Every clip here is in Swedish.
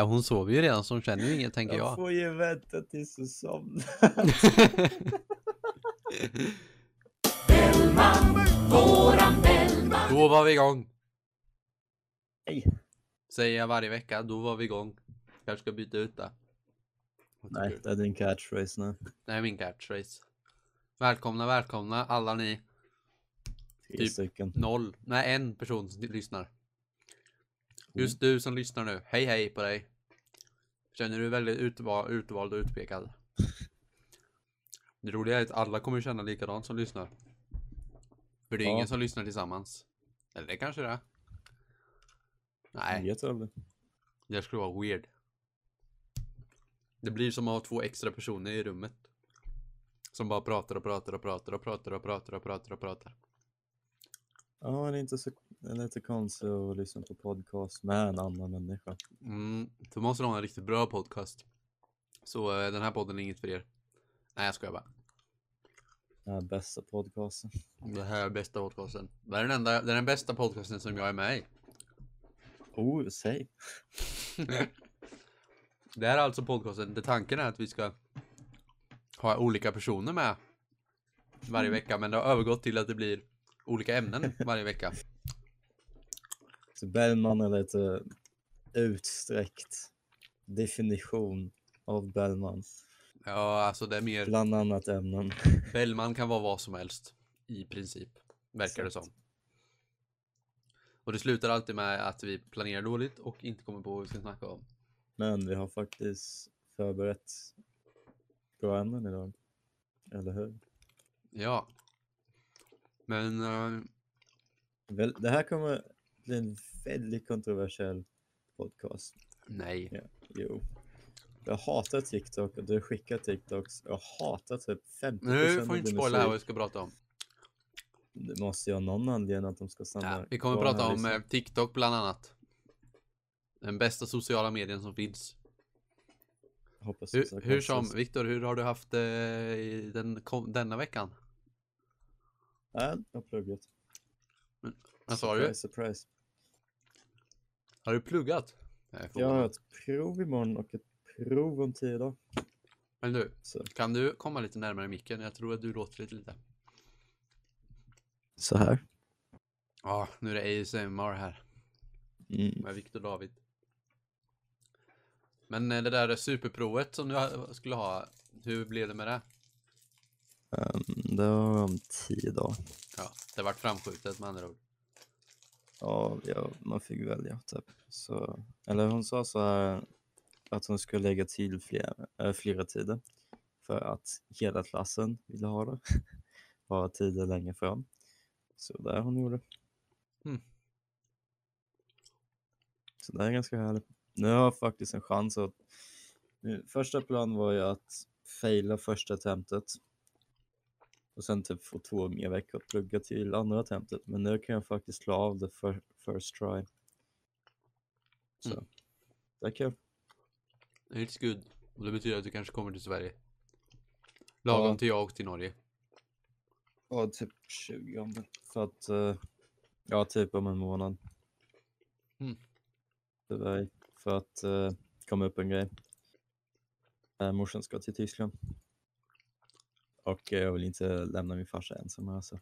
Nej, hon sover ju redan så hon känner ju inget tänker Jag jag. får ju vänta tills du somnar. Då var vi igång. Hej. Säger jag varje vecka, då var vi igång. Kanske ska byta ut det. Nej, det är din catchphrase nu. Det är min catchphrase. Välkomna, välkomna alla ni. Tre Typ. stycken. Noll, nej en person lyssnar. Just du som lyssnar nu, hej hej på dig. Känner du dig väldigt utval, utvald och utpekad? Det roliga är att alla kommer känna likadant som lyssnar. För det är Ja. ingen som lyssnar tillsammans. Eller det kanske det är. Jag Nej, vet aldrig. det skulle vara weird. Det blir som att ha två extra personer i rummet. Som bara pratar och pratar och pratar och pratar och pratar och pratar och pratar. Ja, det är inte så det är lite konstigt att lyssna på podcast med en annan människa. Mm, då måste de ha en riktigt bra podcast. Så eh, den här podden är inget för er. Nej, jag skojar bara. Den här bästa podcasten. Det här är bästa podcasten. Det är den enda, det är den bästa podcasten som jag är med i. Oh, säg. Det här är alltså podcasten, det tanken är att vi ska ha olika personer med varje vecka, men det har övergått till att det blir olika ämnen varje vecka. Så Bellman är lite utsträckt definition av Bellman. Ja, alltså det är mer, Bland annat ämnen. Bellman kan vara vad som helst. I princip, verkar det som. Och det slutar alltid med att vi planerar dåligt och inte kommer på vad vi ska snacka om. Men vi har faktiskt förberett bra ämnen idag. Eller hur? Ja. Men, eh, Väl, det här kommer bli en väldigt kontroversiell podcast. nej. Ja, jo. Jag hatar TikTok och du skickar TikToks. Jag hatar typ 50% Nu får vi inte spoila här vad vi ska prata om. Det måste ju ha någon anledning att de ska stanna Ja, vi kommer prata om liksom. eh, TikTok bland annat. Den bästa sociala medien som finns. Hoppas Hur, hur som. Viktor, hur har du haft eh, den, kom, denna veckan? Ja, jag har pluggat. Vad sa du? Surprise, surprise. Har du pluggat? Jag är Jag har ett prov imorgon och ett prov om tio dagar. Men du, Så, kan du komma lite närmare micken? Jag tror att du låter lite lite. så här. Ja, nu är det ASMR här Mm. med Viktor David. Men eh, det där superprovet som du skulle ha, hur blev det med det? Um, det var om tio dagar. Ja, det vart framskjutet med andra ord. Ja, ja, man fick välja typ. Så, eller hon sa så här att hon skulle lägga till flera, äh, flera tider för att hela klassen ville ha det. Bara tider längre fram. Så där hon gjorde. Mm. Så det är ganska härligt. Nu har jag faktiskt en chans att första plan var ju att faila första attemptet och sen typ få två mer veckor att plugga till andra attemptet. Men nu kan jag faktiskt klara av det för first try. Så Mm. det är kul. It's good. Och det betyder att du kanske kommer till Sverige. Lagom Ja. till jag och till Norge. Ja, typ 20 för att eh, ja, typ om en månad. Mm. Tyvärr, för att uh, komma upp en grej. Uh, morsan ska till Tyskland. Och jag vill inte lämna min farsa ensam här så.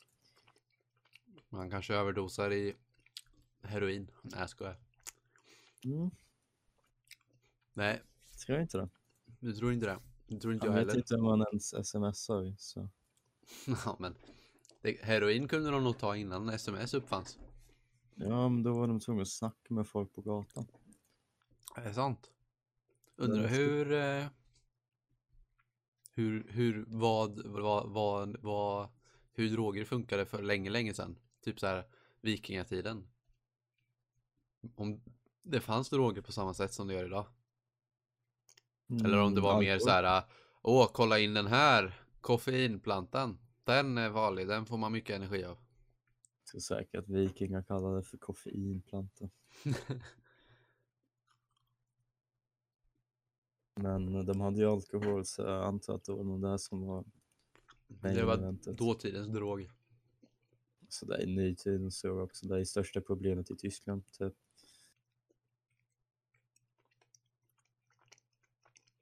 Man kanske överdosar i heroin. Nej, jag skojar. Mm, Nej, tror jag inte det. du tror inte det. Det tror inte Jag jag vet heller. inte om man ens smsar så. Ja, men det, heroin kunde de nog ta innan sms uppfanns. Ja, men då var de tvungna att snacka med folk på gatan. Är det sant? Undrar hur... Eh, hur, hur, vad, vad, vad, vad, hur droger funkade för länge, länge sedan. Typ så här vikingatiden. Om det fanns droger på samma sätt som det gör idag. Eller om det var Mm, mer så här, åh, kolla in den här koffeinplantan. Den är vanlig, den får man mycket energi av. Jag tror säkert att vikingar kallade det för koffeinplanta. Men de hade ju alkohol så jag antar att det var nog det som var Det var eventet. dåtidens drog. Så det är nytidens drog också. Det är största problemet i Tyskland. Typ.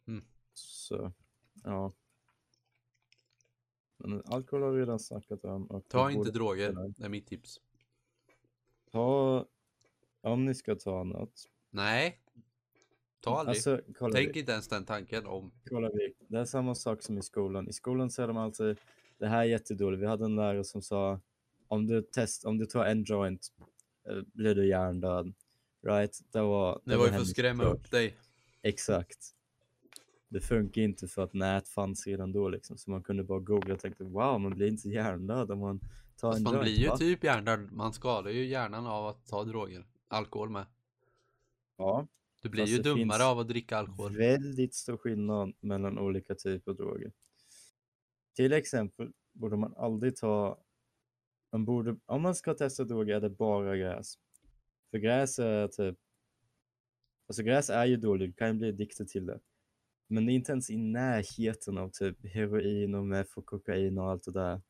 Mm. Så, ja. Men alkohol har vi redan snackat om. Ta inte droger, det är mitt tips. Ta, om ni ska ta något. Nej. Ta aldrig. Alltså, Tänk vi, inte ens den tanken om. kolla vi. Det är samma sak som i skolan. I skolan säger de alltid, det här är jättedåligt. Vi hade en lärare som sa, om du, test, om du tar en joint eh, blir du hjärndöd. Right? Det var, Det var ju för att skrämma upp dig. Exakt. Det funkar inte för att nät fanns redan då liksom. Så man kunde bara googla och tänkte wow, man blir inte hjärndöd om man tar Fast en man joint. blir ju va? typ hjärndöd. Man skadar ju hjärnan av att ta droger. Alkohol med. Ja, Du blir ju dummare av att dricka alkohol. väldigt stor skillnad mellan olika typer av droger. Till exempel borde man aldrig ta, man borde, om man ska testa droger är det bara gräs. För gräs är typ, alltså gräs är ju dåligt, du kan ju bli addicted till det. Men det är inte ens i närheten av typ heroin och meth och kokain och allt det där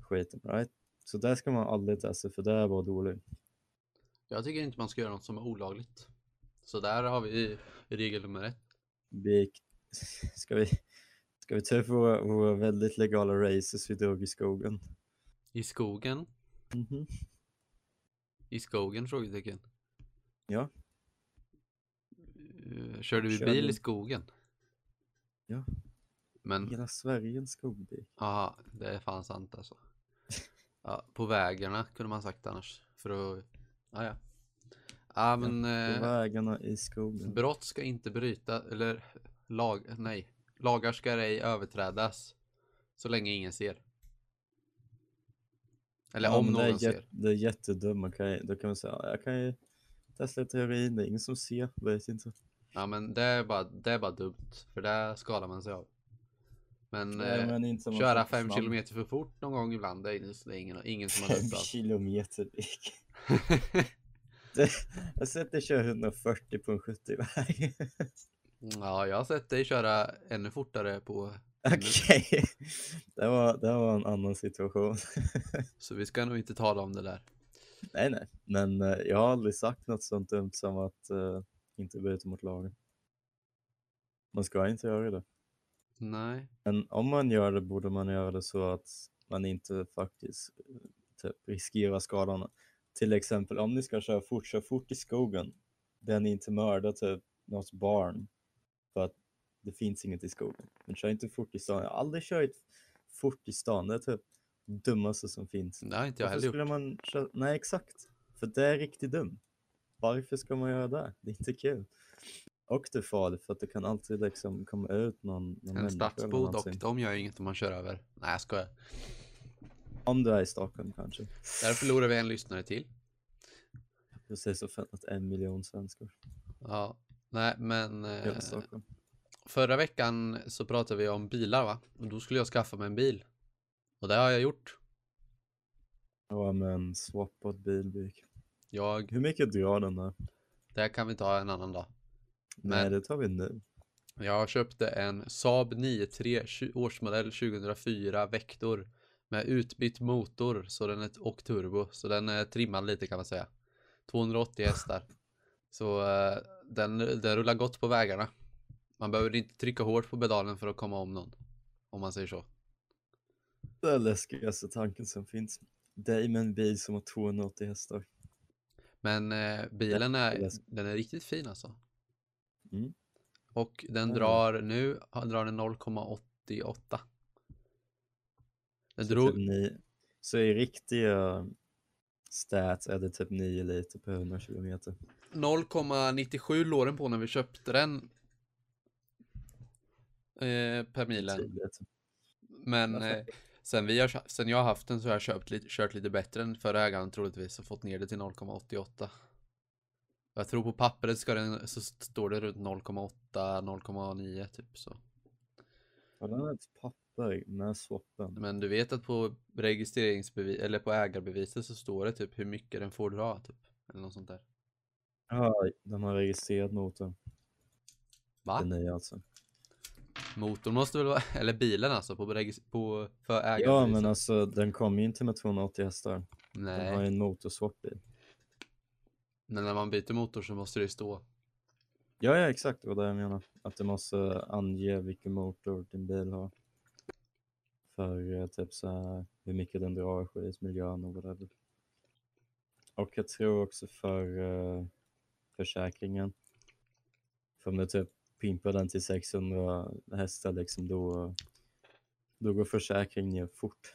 skiten, right? Så där ska man aldrig testa för det är bara dåligt. Jag tycker inte man ska göra något som är olagligt. Så där har vi regel nummer ett. Vi, ska vi, ska vi ta upp våra, våra väldigt legala races vi drog i skogen? I skogen? Mhm. I skogen? Frågetecken. Ja. Eh, Körde vi Körde bil vi- i skogen? Ja. Men, Hela Sverige en skogby. ja, det är fan sant alltså. Ja, på vägarna kunde man sagt annars. För att, ja ja. Ja men, eh, vägarna i skogen. brott ska inte bryta, eller lag, nej. Lagar ska ej överträdas. Så länge ingen ser. Eller Ja, om men det är någon jät- ser. Det är jättedumt. Man kan, ju- då kan man säga, "Ja, jag kan ju testa lite heroin, det är ingen som ser, vet inte. Ja men det är bara, det är bara dumt. För det skadar man sig av. Men, Nej, eh, men inte om man köra får fem fram kilometer för fort någon gång ibland, det är, det är ingen, ingen som har Fem dött av. kilometer Jag har sett dig köra 140 på en 70-väg. ja, jag har sett dig köra ännu fortare på Okej, det, var, det var en annan situation. Så vi ska nog inte tala om det där. nej, nej, men eh, jag har aldrig sagt något sånt dumt som att uh, inte bryta mot lagen. Man ska inte göra det. Nej. Men om man gör det borde man göra det så att man inte faktiskt eh, typ, riskerar skadorna. Till exempel om ni ska köra fort, kör fort i skogen. Där ni inte mördar typ något barn. För att det finns inget i skogen. Men kör inte fort i stan. Jag har aldrig kört fort i stan. Det är typ dummaste som finns. Har inte jag Varför heller man köra? Nej exakt. För det är riktigt dumt. Varför ska man göra det? Det är inte kul. Och det är farligt för att det kan alltid liksom komma ut någon, någon En någonting. och de gör ju inget om man kör över. Nej jag skojar. Om du är i Stockholm kanske. Där förlorar vi en lyssnare till. Precis som fått en miljon svenskar. Ja. Nej men. Eh, förra veckan så pratade vi om bilar va? Och då skulle jag skaffa mig en bil. Och det har jag gjort. Ja men swappad bilbyk. Jag, Hur mycket drar den där? det kan vi ta en annan dag. Nej Men- det tar vi nu. Jag köpte en Saab 9-3 tju- årsmodell 2004 Vector med utbytt motor så den är, och turbo så den är trimmad lite kan man säga. 280 hästar. Så eh, den, den rullar gott på vägarna. Man behöver inte trycka hårt på pedalen för att komma om någon. Om man säger så. Det är läskigaste tanken som finns. Dig med en bil som har 280 hästar. Men eh, bilen är den är riktigt fin alltså. Mm. Och den drar nu, drar den 0,88. Den Så, drog, typ ni... så i riktiga stats är det typ 9 liter per 100 kilometer. 0,97 låg den på när vi köpte den. Eh, per milen. Men eh, sen, vi har, sen jag har haft den så har jag köpt lite, kört lite bättre än förra ägaren troligtvis och fått ner det till 0,88. Jag tror på pappret ska den, så står det runt 0,8, 0,9 typ så. Den är ett papper med swappen. Men du vet att på registreringsbevis eller på ägarbeviset så står det typ hur mycket den får dra typ. Eller något sånt där. Ja, den har registrerat motorn. Va? Den nya alltså. Motorn måste väl vara, eller bilen alltså på, på för ägarbeviset. Ja, men alltså den kommer ju inte med 280 hästar. Den har ju Nej, en motorswap bil. men när man byter motor så måste det ju stå. Ja, ja, exakt. Det var det jag menar. Att du måste ange vilken motor din bil har. För eh, typ så här, hur mycket den drar, skitmiljön och whatever. Och jag tror också för uh, försäkringen. För om du typ pimpar den till 600 hästar liksom då, då går försäkringen ner fort.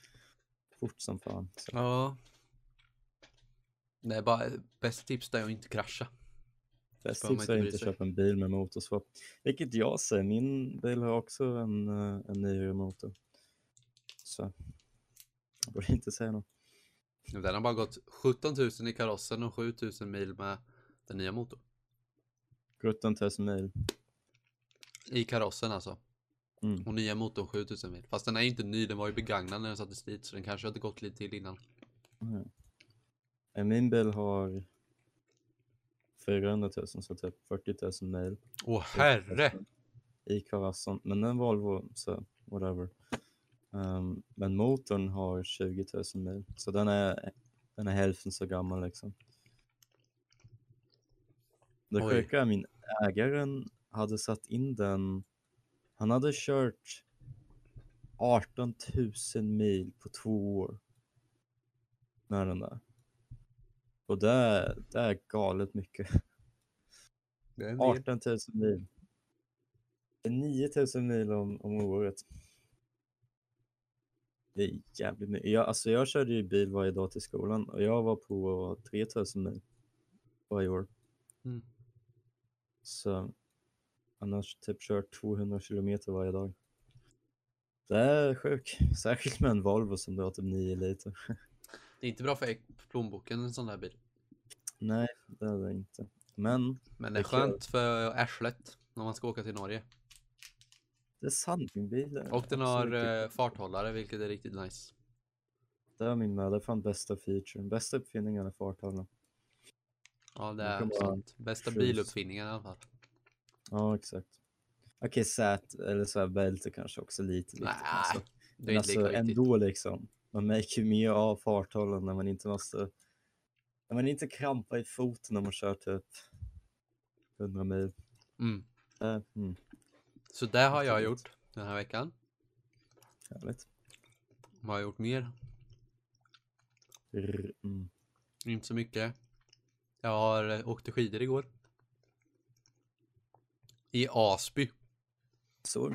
fort som fan. Så. Ja. Det är bara bästa tips är att inte krascha. Bäst tips är inte köpa en bil med motorsvap. Vilket jag säger, min bil har också en, eh, en nyare motor. Så jag borde inte säga något. Den har bara gått 17 000 i karossen och 7 000 mil med den nya motorn. 17 000 mil. I karossen alltså. Mm. Och nya motorn 7 000 mil. Fast den är inte ny, den var ju begagnad när den sattes dit. Så den kanske hade gått lite till innan. Eh, Min bil har 400 000, så typ 40 000 mil. Åh herre! I karossen, men en Volvo, så whatever. Ehm, men motorn har 20 000 mil, så den är, den är hälften så gammal liksom. Det sjuka är min ägaren hade satt in den, han hade kört 18 000 mil på två år. Med den där. Och det är, det är galet mycket. Det är en del. 18 000 mil. Det är 9 000 mil om, om året. Det är jävligt mycket. Jag, alltså jag körde ju bil varje dag till skolan och jag var på 3 000 mil varje år. Mm. Så annars typ kört 200 kilometer varje dag. Det är sjukt. Särskilt med en Volvo som drar typ 9 liter. Det är inte bra för plånboken en sån här bil. Nej, det är det inte. Men Men det är skönt för arslet när man ska åka till Norge. det är sant, min bil är Och den har inte- eh, farthållare vilket är riktigt nice. Det är min med. Det är fan bästa featuren. Bästa uppfinningen är farthållaren. Ja det är sant. Bästa biluppfinningen i alla fall. Ja, exakt. Okej, sät eller så här bälte kanske också lite viktigt. Nej, alltså. Det är inte alltså lika viktigt. ändå liksom. Man märker mer av farthållaren när man inte måste, när man inte krampar i foten när man kör typ 100 mil. Mm. Äh, mm, Så det har jag gjort den här veckan. härligt. Vad har jag gjort mer? Mm. Inte så mycket. Jag har eh, åkt skidor igår. I Asby. Så,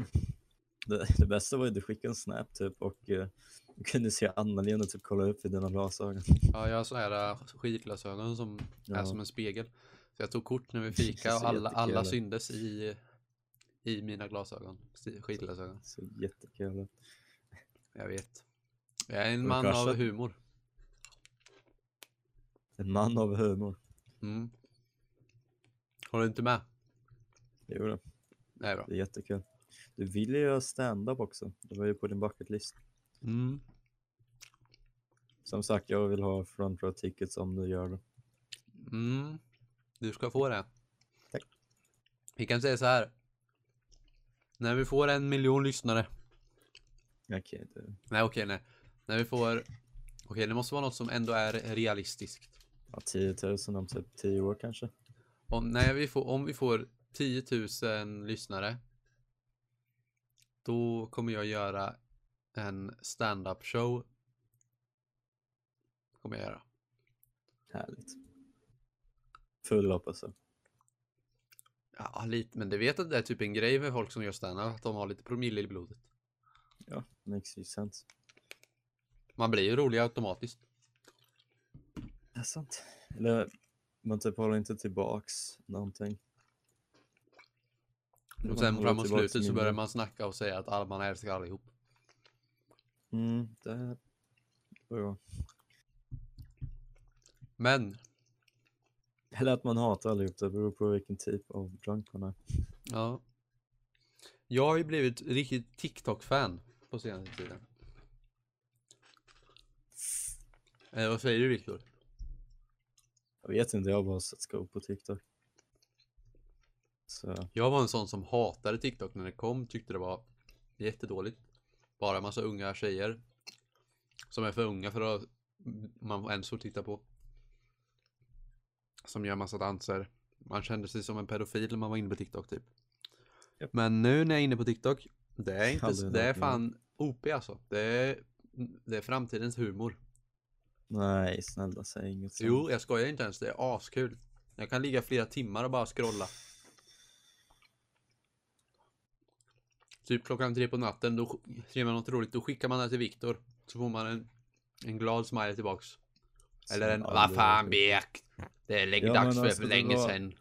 det, det bästa var ju att du skickade en snap typ och eh, du kunde se Anna-Lena typ kolla upp i dina glasögon. Ja, jag har såna här äh, skidglasögon som är Ja. som en spegel. Så jag tog kort när vi fika och alla, alla jättekul syndes i, i mina glasögon. Skidglasögon. Så jättekul. ut. Jag vet. Jag är en man av humor. En man av humor. Mm. Håller du inte med? Jo, då, Det är bra. det är jättekul. Du ville göra stand-up också. Det var ju på din bucket list. Mm. Som sagt, jag vill ha front row tickets om du gör det. Mm. Du ska få det. Tack. Vi kan säga så här. När vi får en miljon lyssnare. Okej, det... Nej okej nej. När vi får. Okej det måste vara något som ändå är realistiskt. ja, 10 000 om typ 10 år kanske. Om, när vi får, om vi får 10 000 lyssnare. Då kommer jag göra en stand-up show. Kommer jag göra. Härligt. Full hoppas jag. Ja lite men det vet att det är typ en grej med folk som gör stand-up. Att de har lite promille i blodet. Ja, makes ju sense. Man blir ju rolig automatiskt. Det är sant. Eller man typ håller inte tillbaks någonting. Och sen framåt slutet så börjar man snacka och säga att alla man älskar allihop. Mm, det är bra. Men Eller att man hatar allihop, det beror på vilken typ av drunk man är. Ja. Jag har ju blivit riktigt TikTok-fan på senaste tiden. Eh, vad säger du Viktor? Jag vet inte, jag har bara sett skop på TikTok. Så, Jag var en sån som hatade TikTok när det kom, tyckte det var jättedåligt. Bara massa unga tjejer. Som är för unga för att man ens får titta på. Som gör massa danser. Man kände sig som en pedofil när man var inne på TikTok typ. Japp. Men nu när jag är inne på TikTok, det är inte, Aldrig det är fan OP alltså. Det är, det är framtidens humor. Nej, snälla säg inget sånt. Jo, jag skojar inte ens, det är askul. Jag kan ligga flera timmar och bara scrolla. Typ klockan tre på natten, då ser man något roligt, då skickar man det till Viktor. Så får man en, en glad smiley tillbaks. Eller en, vad fan Bek! Det är Ja, dags men för, alltså, för det länge var- sedan.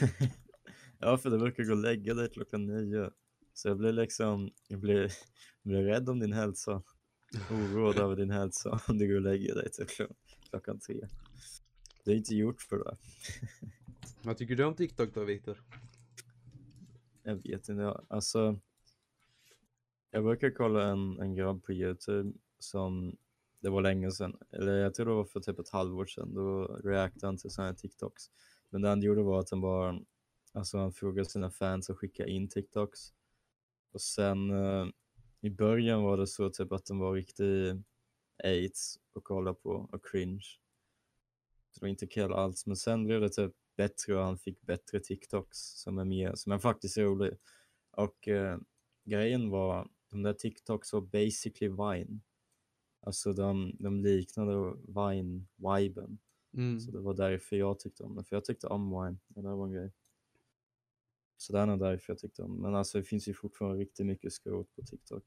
ja, för det brukar gå och lägga dig klockan nio. Så jag blir liksom, jag blir, jag blir rädd om din hälsa. Oroad över din hälsa om du går och lägger dig till klo- klockan tre. Det är inte gjort för det. Vad tycker du om TikTok då Viktor? Jag vet inte, alltså. Jag brukar kolla en, en grabb på Youtube som, det var länge sedan, eller jag tror det var för typ ett halvår sedan, då reactade han till sådana här TikToks. Men det han gjorde var att han bara, alltså han frågade sina fans att skicka in TikToks. Och sen eh, i början var det så typ att den var riktig aids och kolla på och cringe. Det var inte kul alls, men sen blev det typ bättre och han fick bättre TikToks som är mer, som är faktiskt rolig. Och eh, grejen var, de där TikToks var basically Vine. Alltså de, de liknade Vine-viben. Mm. Så det var därför jag tyckte om det, för jag tyckte om Vine. Det där var en grej. Så det är nog därför jag tyckte om Men alltså det finns ju fortfarande riktigt mycket skrot på TikTok.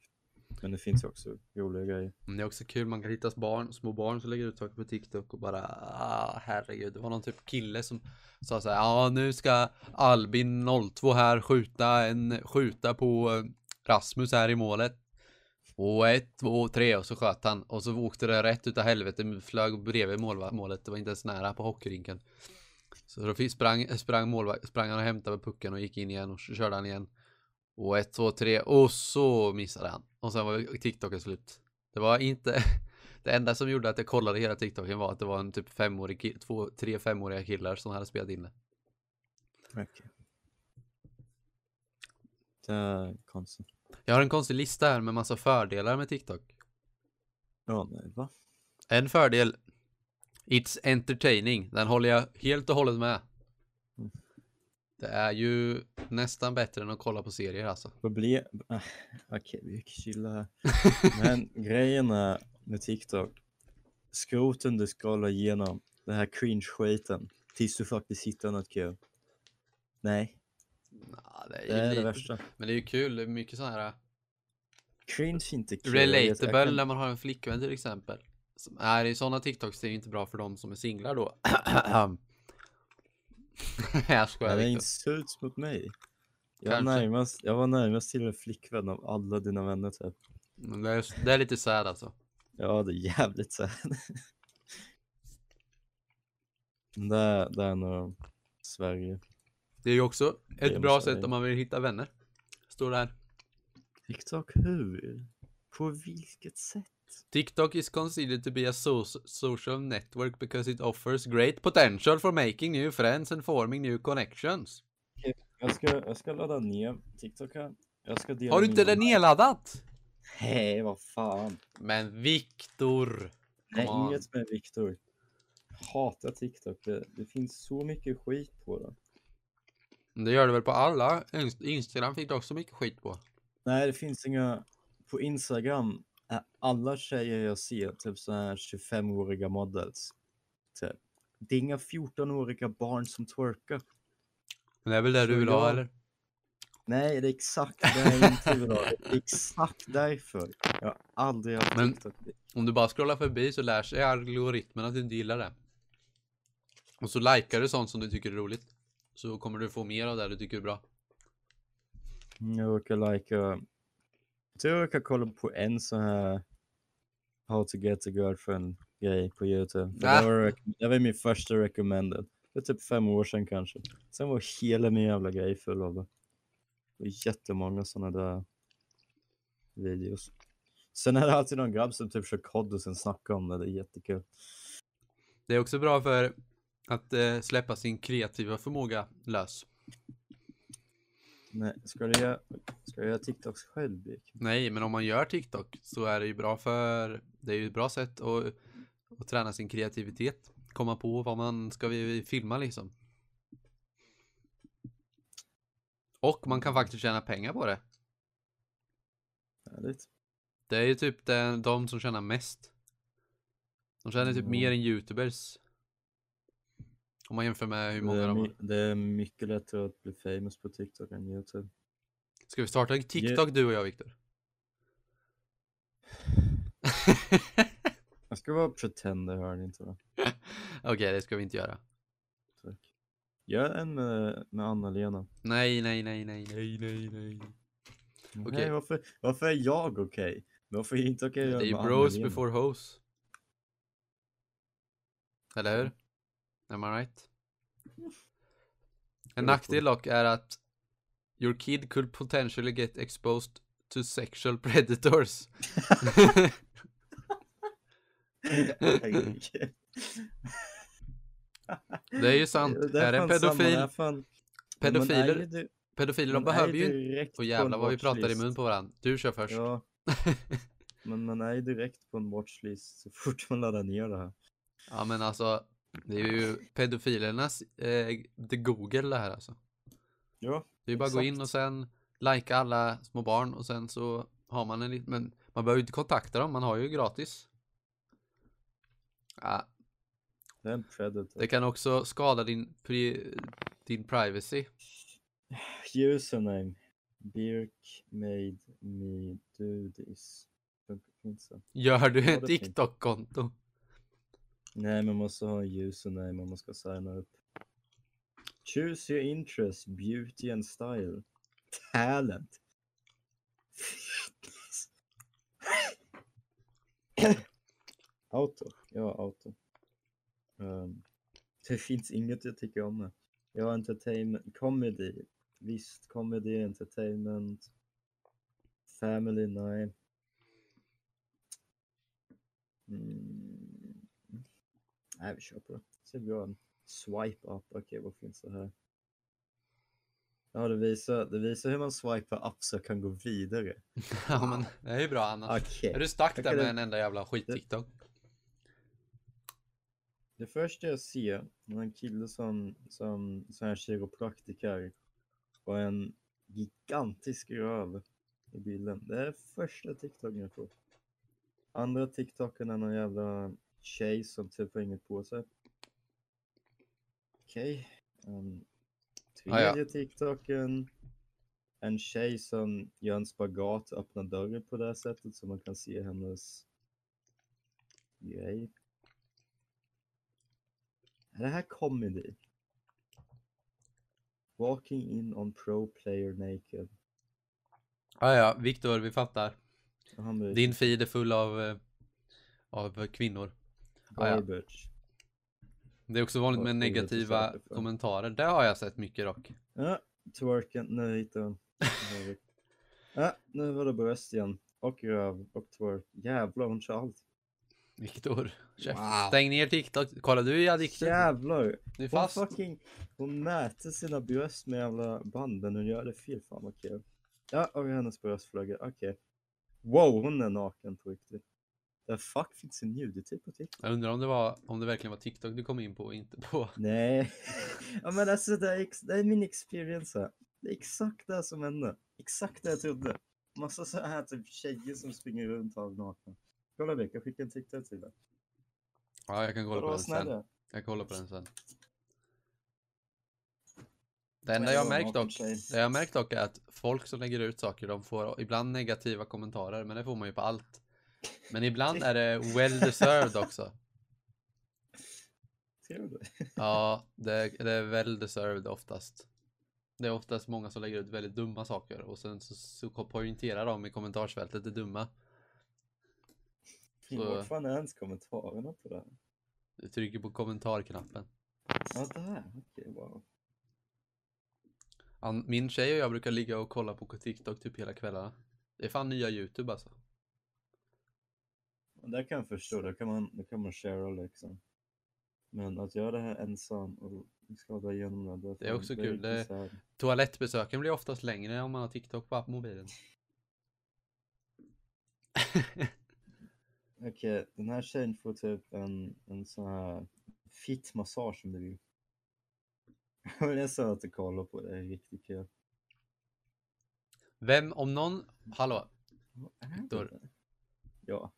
Men det finns ju också roliga grejer. Men det är också kul, man kan hitta barn, små barn som lägger ut saker på TikTok och bara ah, herregud. Det var någon typ kille som sa så här, ja nu ska Albin 02 här skjuta en, skjuta på eh, Rasmus här i målet. Och ett, två, tre och så sköt han. Och så åkte det rätt utav helvete, flög bredvid målet. Det var inte ens nära på hockeyrinken. Så då sprang, sprang, målvakt, sprang han och hämtade pucken och gick in igen och så körde han igen. Och ett, två, tre och så missade han. Och sen var TikToken slut. Det var inte... Det enda som gjorde att jag kollade hela TikToken var att det var en typ femårig kill, två, tre femåriga killar som hade spelat in det. Okay. Det är konstigt. Jag har en konstig lista här med massa fördelar med TikTok. Ja, nej, va? En fördel. It's entertaining. Den håller jag helt och hållet med. Mm. Det är ju nästan bättre än att kolla på serier alltså. Problem... äh, Okej, vi kan chilla här. Men grejen är med TikTok, skroten du scrollar igenom, den här cringe-skiten, tills du faktiskt hittar något kul. Nej, Nah, det är, det är det lite, värsta. Men det är ju kul. Det är mycket sådana här Cringe är inte kul. relatable kan- när man har en flickvän till exempel. Som är i sådana TikToks det är ju inte bra för de som är singlar då. jag skojar Det är Viktor. insult mot mig. Jag var, närmast, jag var närmast till en flickvän av alla dina vänner typ. Men Det är, det är lite sad alltså. Ja, det är jävligt här. det, det är nog Sverige. Det är ju också ett bra sätt om man vill hitta vänner. Står det här. TikTok hur? På vilket sätt? TikTok is considered to be a so- social network because it offers great potential for making new friends and forming new connections. Jag ska, jag ska ladda ner TikTok här. Jag ska dela Har du inte det nedladdat? Nej, vad fan. Men Viktor. Nej, inget med Viktor. Hatar TikTok. Det, det finns så mycket skit på det. Det gör det väl på alla? Inst- Instagram fick du också mycket skit på. Nej, det finns inga... På Instagram är alla tjejer jag ser typ så här 25-åriga models. Typ. Det är inga 14-åriga barn som twerkar. Men det är väl det du Så vill ha jag- eller? Nej, det är exakt det jag inte vill ha. Det är exakt därför. Jag har aldrig haft Men-. Om du bara scrollar förbi så lär sig algoritmen att du inte gillar det. Och så likar du sånt som du tycker är roligt. Så kommer du få mer av det du tycker är bra. Mm, Jag lika... Jag tror jag råkar kolla på en sån här How to get a girlfriend grej på Youtube. Ah. Det, var, det var min första recommended. Det är typ fem år sedan kanske. Sen var hela min jävla grej full av det. Det var jättemånga sådana där videos. Sen är det alltid någon grabb som typ kör kod och sen snackar om det. Det är jättekul. Det är också bra för att eh, släppa sin kreativa förmåga lös. Nej, ska du göra, ska du göra TikToks själv, Birk? Nej, men om man gör TikTok så är det ju bra för det är ju ett bra sätt att, att träna sin kreativitet. Komma på vad man ska vi filma liksom. Och man kan faktiskt tjäna pengar på det. Härligt. Det är ju typ den, de som tjänar mest. De tjänar typ Mm. mer än youtubers. Om man jämför med hur många det, är de har. det är mycket lättare att bli famous på TikTok än YouTube. Ska vi starta en TikTok du och jag Viktor? Jag ska vara pretender, hör ni inte va? Okej, det ska vi inte göra. Tack. Gör en med, med Anna-Lena. Nej, nej, nej, nej, nej, nej, nej. Okej. Nej, varför, varför är jag okej? Varför är inte okej att Det är bros before hoes. Eller hur? Am I right? En nackdel dock är att your kid could potentially get exposed to sexual predators. Det är ju sant. Det är en samma, det pedofil, är man pedofiler, är di- pedofiler de är behöver ju Och jävlar en vad vi pratar i mun på varandra. Du kör först. Ja, men man är ju direkt på en watchlist så fort man laddar ner det här. Ja men alltså, det är ju pedofilernas eh, the Google det här alltså. Ja, Det är ju bara att gå in Exakt. och sen likea alla små barn och sen så har man en liten, men man behöver ju inte kontakta dem, man har ju gratis. Ja, det är en predator. det kan också skada din, pri, din privacy. Username. Birk made me do this. Gör du ett. TikTok-konto? Nej, man måste ha en username om man ska signa upp. Choose your interest, beauty and style. Talent. auto. Ja, auto. Um, det finns inget jag tycker om. här. Jag har entertainment, comedy. Visst, comedy, entertainment. Family, nej. Mm. Nej, vi kör på det. Så vi en swipe up. Okej, vad finns det här? Ja, det visar, det visar hur man swipar up så jag kan gå vidare. ja men det är ju bra annars. Okej. Är du stuck Jag där med en enda jävla skit-TikTok? Det första jag ser är en kille som, som, som är kiropraktiker och en gigantisk röv i bilden. Det är första TikToken jag får. Andra TikToken är någon jävla tjej som typ har inget på sig. Okej. Um, Ah, ja. tredje TikToken. En tjej som gör en spagat öppnar dörren på det här sättet så man kan se hennes grej. Är det här comedy? Walking in on pro player naked. Ja ja, Viktor, vi fattar. Din feed är full av, eh, av kvinnor. Garbage. Det är också vanligt med negativa kommentarer. Det har jag sett mycket dock. Ja, twerken. Hittade jag den. Ja, nu var det bröst igen. Och röv och twerk. Jävlar, hon kör allt. Viktor. Wow. stäng ner TikTok. Kolla, du är addicted. Jävlar. Du är Hon fast. fucking, hon mäter sina bröst med jävla banden. Hon gör det fel. Fan vad kul. Ja, och hennes bröstflagga. Okej. Wow, hon är naken på riktigt. The fuck finns det nudity på TikTok? Jag undrar om det var, om det verkligen var TikTok du kom in på och inte på. Nej. ja men alltså det är, det är min experience här. Det är exakt det som hände. Exakt det jag trodde. Massa så här typ tjejer som springer runt halvnakna. Kolla Beck, jag skickar en TikTok till dig. Ja, jag kan kolla på den sen. snälla? Jag kollar på den sen. Det enda jag har märkt dock, det jag märkt dock är att folk som lägger ut saker, de får ibland negativa kommentarer, men det får man ju på allt. Men ibland är det well deserved också. Ja, det, det är well deserved oftast. Det är oftast många som lägger ut väldigt dumma saker och sen så, så poängterar de i kommentarsfältet det dumma. Så- Vad fan är ens kommentarerna på det här? Du trycker på kommentarknappen. Ja, det här. Okej, wow. Han, min tjej och jag brukar ligga och kolla på TikTok typ hela kvällarna. Det är fan nya YouTube alltså. Där kan jag förstå, där kan man, där kan man share liksom. Men att göra det här ensam och skada igenom det. Det är också kul, det-. Toalettbesöken blir oftast längre om man har TikTok på mobilen. Okej, den här tjejen får typ en, en sån här fittmassage som du vill. Jag nästan att du kollar på det, det är riktigt kul. Vem, om någon, hallå, det Viktor. Ja.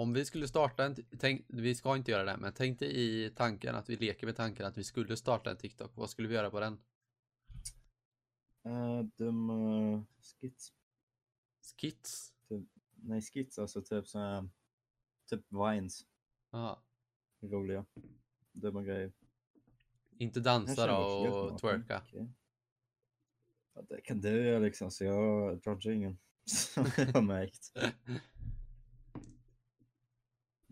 Om vi skulle starta en, tänk, vi ska inte göra det, men tänk dig i tanken att vi leker med tanken att vi skulle starta en TikTok. Vad skulle vi göra på den? Uh, dumma skits. Skits? Nej, skits alltså typ såhär, typ vines. Ja. Roliga. Dumma grejer. Inte dansa då och twerka. Okej. Ja, det kan du göra liksom, så jag judgar ingen. Som jag har märkt.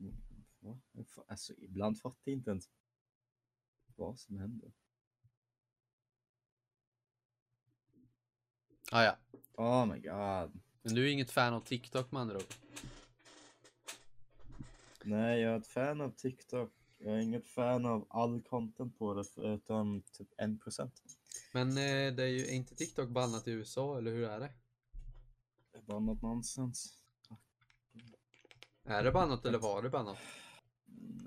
Mm, va? Jag fa- Alltså ibland fattar jag inte ens vad som händer. Ah, ja. Oh my god. Men du är inget fan av TikTok med andra ord. Nej, jag är ett fan av TikTok. Jag är inget fan av all content på det förutom typ 1%. Men eh, det är ju är inte TikTok bannat i USA, eller hur är det? Det är något nonsens. Är det bannat eller var det bannat?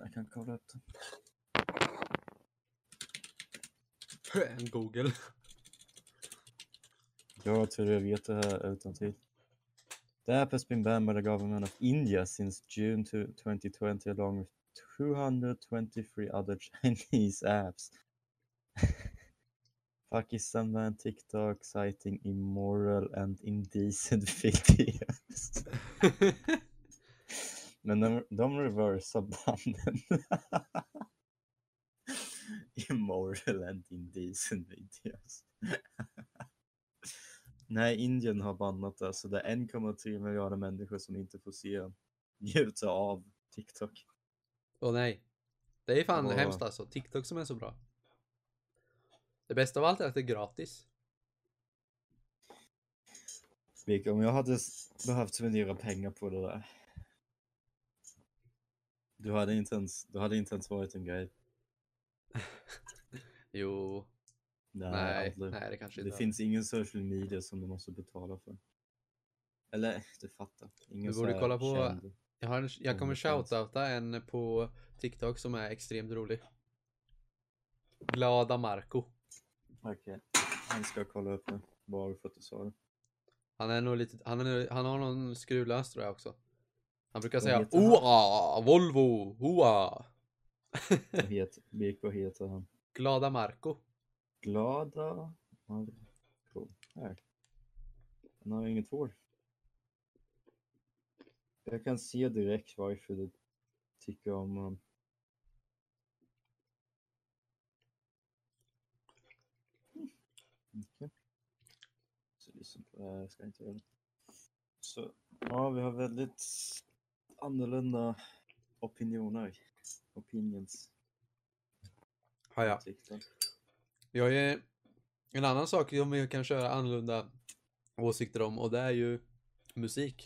Jag kan kolla upp det. En Google. Jag tror jag vet det här utan till. The app has been banned by the government of India since June 2020 along with 223 other Chinese apps. Pakistan banned TikTok citing immoral and indecent videos. Men de, de reversar banden. immoral and indecent videos. Nej, Indien har bannat det, så det är 1,3 miljarder människor som inte får se njuta av TikTok. Åh nej. Det är fan Åh. hemskt alltså. TikTok som är så bra. Det bästa av allt är att det är gratis. Om jag hade behövt spendera pengar på det där. Du hade inte ens, du hade inte ens varit en grej. Jo, Nej, nej, nej det kanske Det inte är. finns ingen social media som du måste betala för. Eller, du fattar. Ingen Du borde kolla på- känd- Jag, har en, jag kommer shoutouta en på TikTok som är extremt rolig. Glada Marco. Okej, han ska kolla upp det. Bara för att du sa det. Han är nog lite, han, är, han har någon skruvlös tror jag också. Han brukar säga? OA, Volvo, OA. Vad heter, han? Glada Marco. Glada Marco. Här. Han har inget hår. Jag kan se direkt varför du tycker om honom. Okej. Så lyssna på det här, jag ska inte göra. Så, ja, vi har väldigt annorlunda opinioner. Opinions. Ja, ja. TikTok. Jag är en annan sak som vi kan köra annorlunda åsikter om och det är ju musik.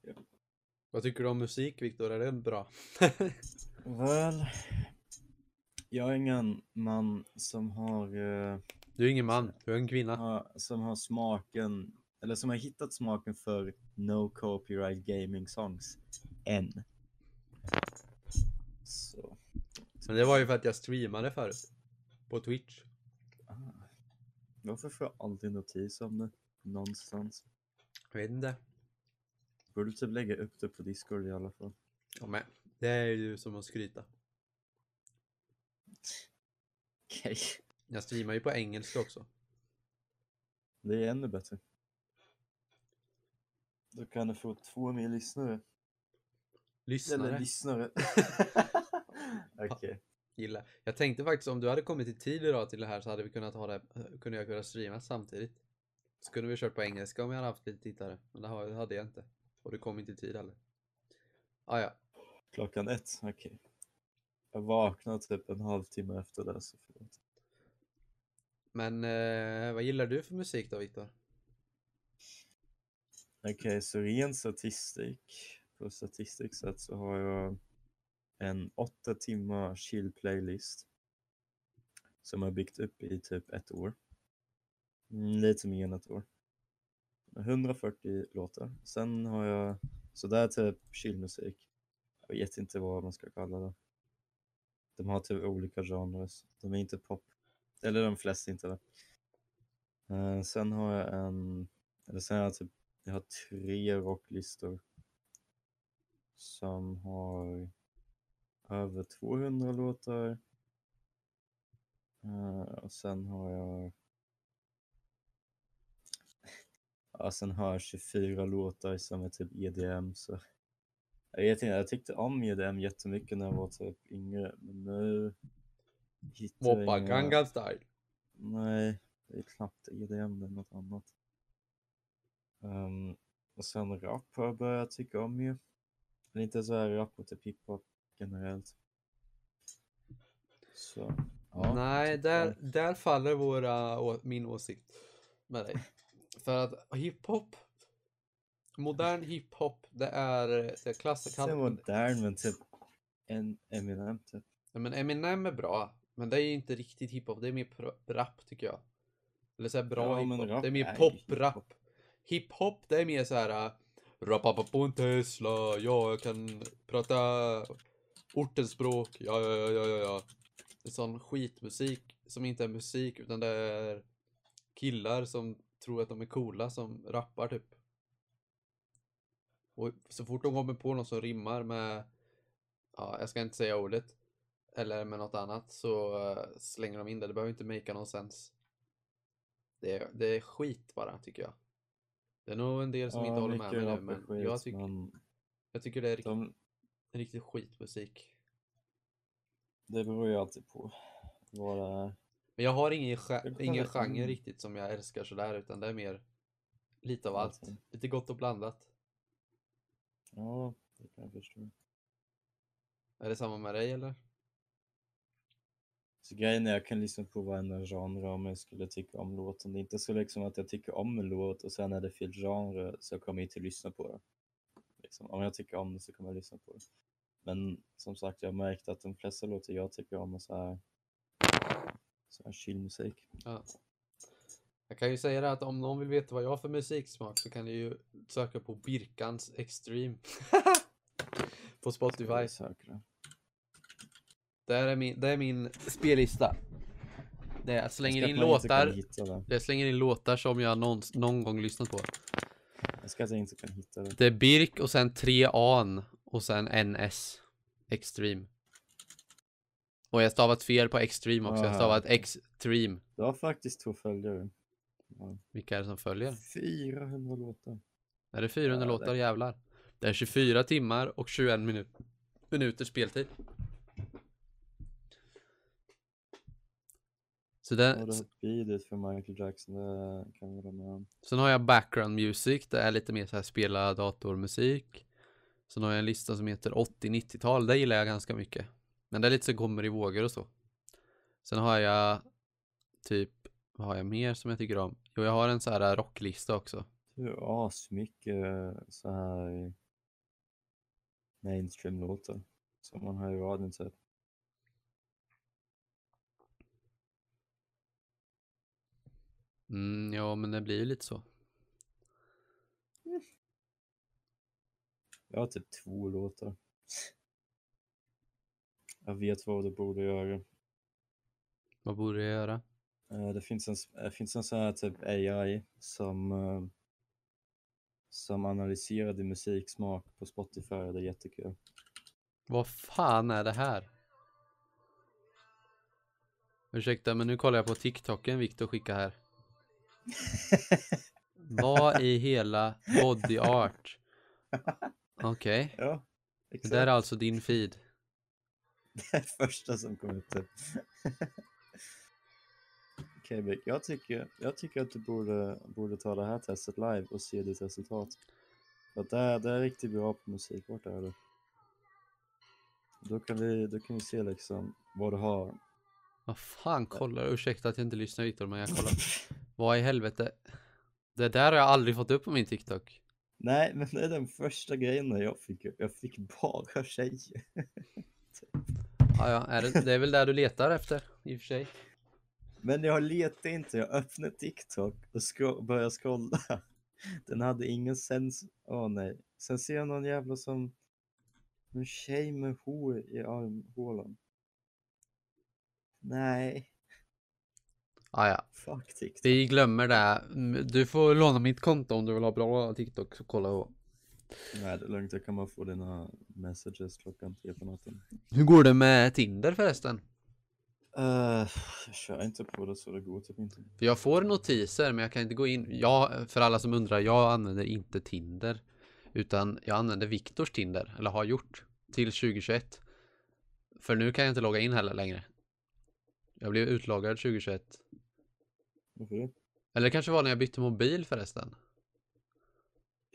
Ja. Vad tycker du om musik Viktor? Är det bra? Väl, jag är ingen man som har, eh, Du är ingen man, du är en kvinna. har, som har smaken, eller som har hittat smaken för no copyright gaming songs än. Så, Men det var ju för att jag streamade förut. På Twitch. ah. Varför får jag aldrig notis om det någonstans? Jag vet inte. Borde typ lägga upp det på Discord i alla fall. Ja, men det är ju som att skryta. Okej, Jag streamar ju på engelska också. det är ännu bättre. Då kan du få två mer lyssnare. Lyssnare. Eller lyssnare. Okej. Gillar. Jag tänkte faktiskt om du hade kommit i tid idag till det här så hade vi kunnat ha det, kunde jag kunnat streama samtidigt. Så kunde vi kört på engelska om jag hade haft lite tittare. Men det hade jag inte. Och du kom inte i tid heller. Ah, ja. Klockan ett, okej. Jag vaknade typ en halvtimme efter det, så förlåt. Men eh, vad gillar du för musik då Viktor? Okej, så ren statistik. På statistik sett så har jag en åtta timmar chill playlist. Som jag byggt upp i typ ett år. Mm, lite mer än ett år. 140 låtar. Sen har jag, sådär typ chillmusik. Jag vet inte vad man ska kalla det. De har typ olika genrer. De är inte pop. Eller de flesta inte det. Eh, sen har jag en, eller sen har jag typ, jag har tre rocklistor som har över 200 låtar. Eh, och sen har jag Ja, sen har jag 24 låtar som är typ EDM så jag vet inte, jag tyckte om EDM jättemycket när jag var typ yngre men nu hittar jag inga... Style. Nej, det är knappt EDM, det är något annat. Ehm, och sen rap har jag börjat tycka om ju. Men inte så här rap och typ hiphop generellt. Så, ja. Nej, där, det. där faller våra, å, min åsikt med dig. För att hiphop, modern hiphop, det är, det är klassiker. Sen modern men typ en Eminem typ. Ja, men Eminem är bra, men det är ju inte riktigt hiphop, det är mer rap tycker jag. Eller såhär bra Ja, hiphop, det är mer är pop-rap hiphop. Det är mer såhär här äh, Rappa på en Tesla, ja jag kan prata ortens språk, ja ja ja ja ja. Det är sån skitmusik som inte är musik utan det är killar som tror att de är coola som rappar typ. Och så fort de kommer på någon som rimmar med, ja jag ska inte säga ordet, eller med något annat så äh, slänger de in det. Det behöver inte make någon sens. Det är, det är skit bara tycker jag. Det är nog en del som inte håller med mig nu men skit, jag, tyck, men jag tycker det är riktigt, de, riktigt skitmusik. det beror ju alltid på vad det är. Men jag har ingen, Jag ingen genre mm. riktigt som jag älskar sådär utan det är mer lite av Ja, allt. Lite gott och blandat. Ja, det kan jag förstå. Är det samma med dig eller? Så grejen är jag kan lyssna på varenda genre om jag skulle tycka om låten. Det är inte så liksom att jag tycker om en låt och sen är det fel genre så jag kommer inte lyssna på det. Liksom, om jag tycker om det så kommer jag lyssna på det. Men som sagt, jag har märkt att de flesta låtar jag tycker om är så här, så här chillmusik. Ja. Jag kan ju säga det att om någon vill veta vad jag har för musiksmak så kan ni ju söka på Birkans Extreme. på Spotify. Det. Det är min, det är min spellista. Det jag slänger Jag in låtar. det. Jag slänger in låtar som jag någon, någon gång lyssnat på. Jag ska inte kan hitta det. Det är Birk och sen 3 an och sen NS. Extreme. Och jag stavat fel på Extreme också. Jag Ah, stavat. Extreme. Du har faktiskt två följare. Ja. Vilka är det som följer? 400 låtar. Är det 400 Ja, det- låtar? Jävlar. Det är 24 timmar och 21 minut minuter speltid. Så Ja, det, har beatet för Michael Jackson, det kan jag med om. sen har jag background music, det är lite mer så här spela datormusik. Sen har jag en lista som heter 80-90-tal, det gillar jag ganska mycket. Men det är lite så kommer i vågor och så. Sen har jag typ, vad har jag mer som jag tycker om? Jo, jag har en så här rocklista också. Du har asmycket så här mainstream-låtar som man hör i radion typ. Mm, ja, men det blir ju lite så. Jag har typ två låtar. Jag vet vad du borde göra. Vad borde jag göra? Eh, Det finns en, det finns en sån här typ AI som, eh, som analyserar din musiksmak på Spotify. Det är jättekul. Vad fan är det här? Ursäkta, men nu kollar jag på TikToken Viktor skickar här. Vad i hela body art? Okej, ja, det där är alltså din feed. Det är första som kom ut. Typ. Okej Vic, jag tycker, jag tycker att du borde, borde ta det här testet live och se ditt resultat. För att det, är, det är riktigt bra på musik, vart är du? Då kan vi, då kan vi se liksom vad du har. Vad fan kollar du? Ursäkta att jag inte lyssnar Viktor, men jag kollar. Vad i helvete? Det där har jag aldrig fått upp på min TikTok. Nej, men det är den första grejen jag fick. Jag fick bara tjejer. Ja, ja, är det, det är väl där du letar efter i och för sig. Men jag letar inte, jag öppnar TikTok och scro- börjar scrolla. Den hade ingen sens. Åh nej. Sen ser jag någon jävla som en tjej med hår i armhålan. Nej. Ah, ja. Fuck TikTok. Vi glömmer det. Mm, Du får låna mitt konto om du vill ha bra TikTok så kolla på. Nej, det är lugnt. Jag kan bara få dina messages klockan tre på natten. Hur går det med Tinder förresten? Uh, jag kör inte på det så det går typ inte. För jag får notiser men jag kan inte gå in. Jag, för alla som undrar, jag använder inte Tinder. Utan jag använder Viktors Tinder, eller har gjort, till 2021. För nu kan jag inte logga in heller längre. Jag blev utloggad 2021. Eller det kanske var när jag bytte mobil förresten.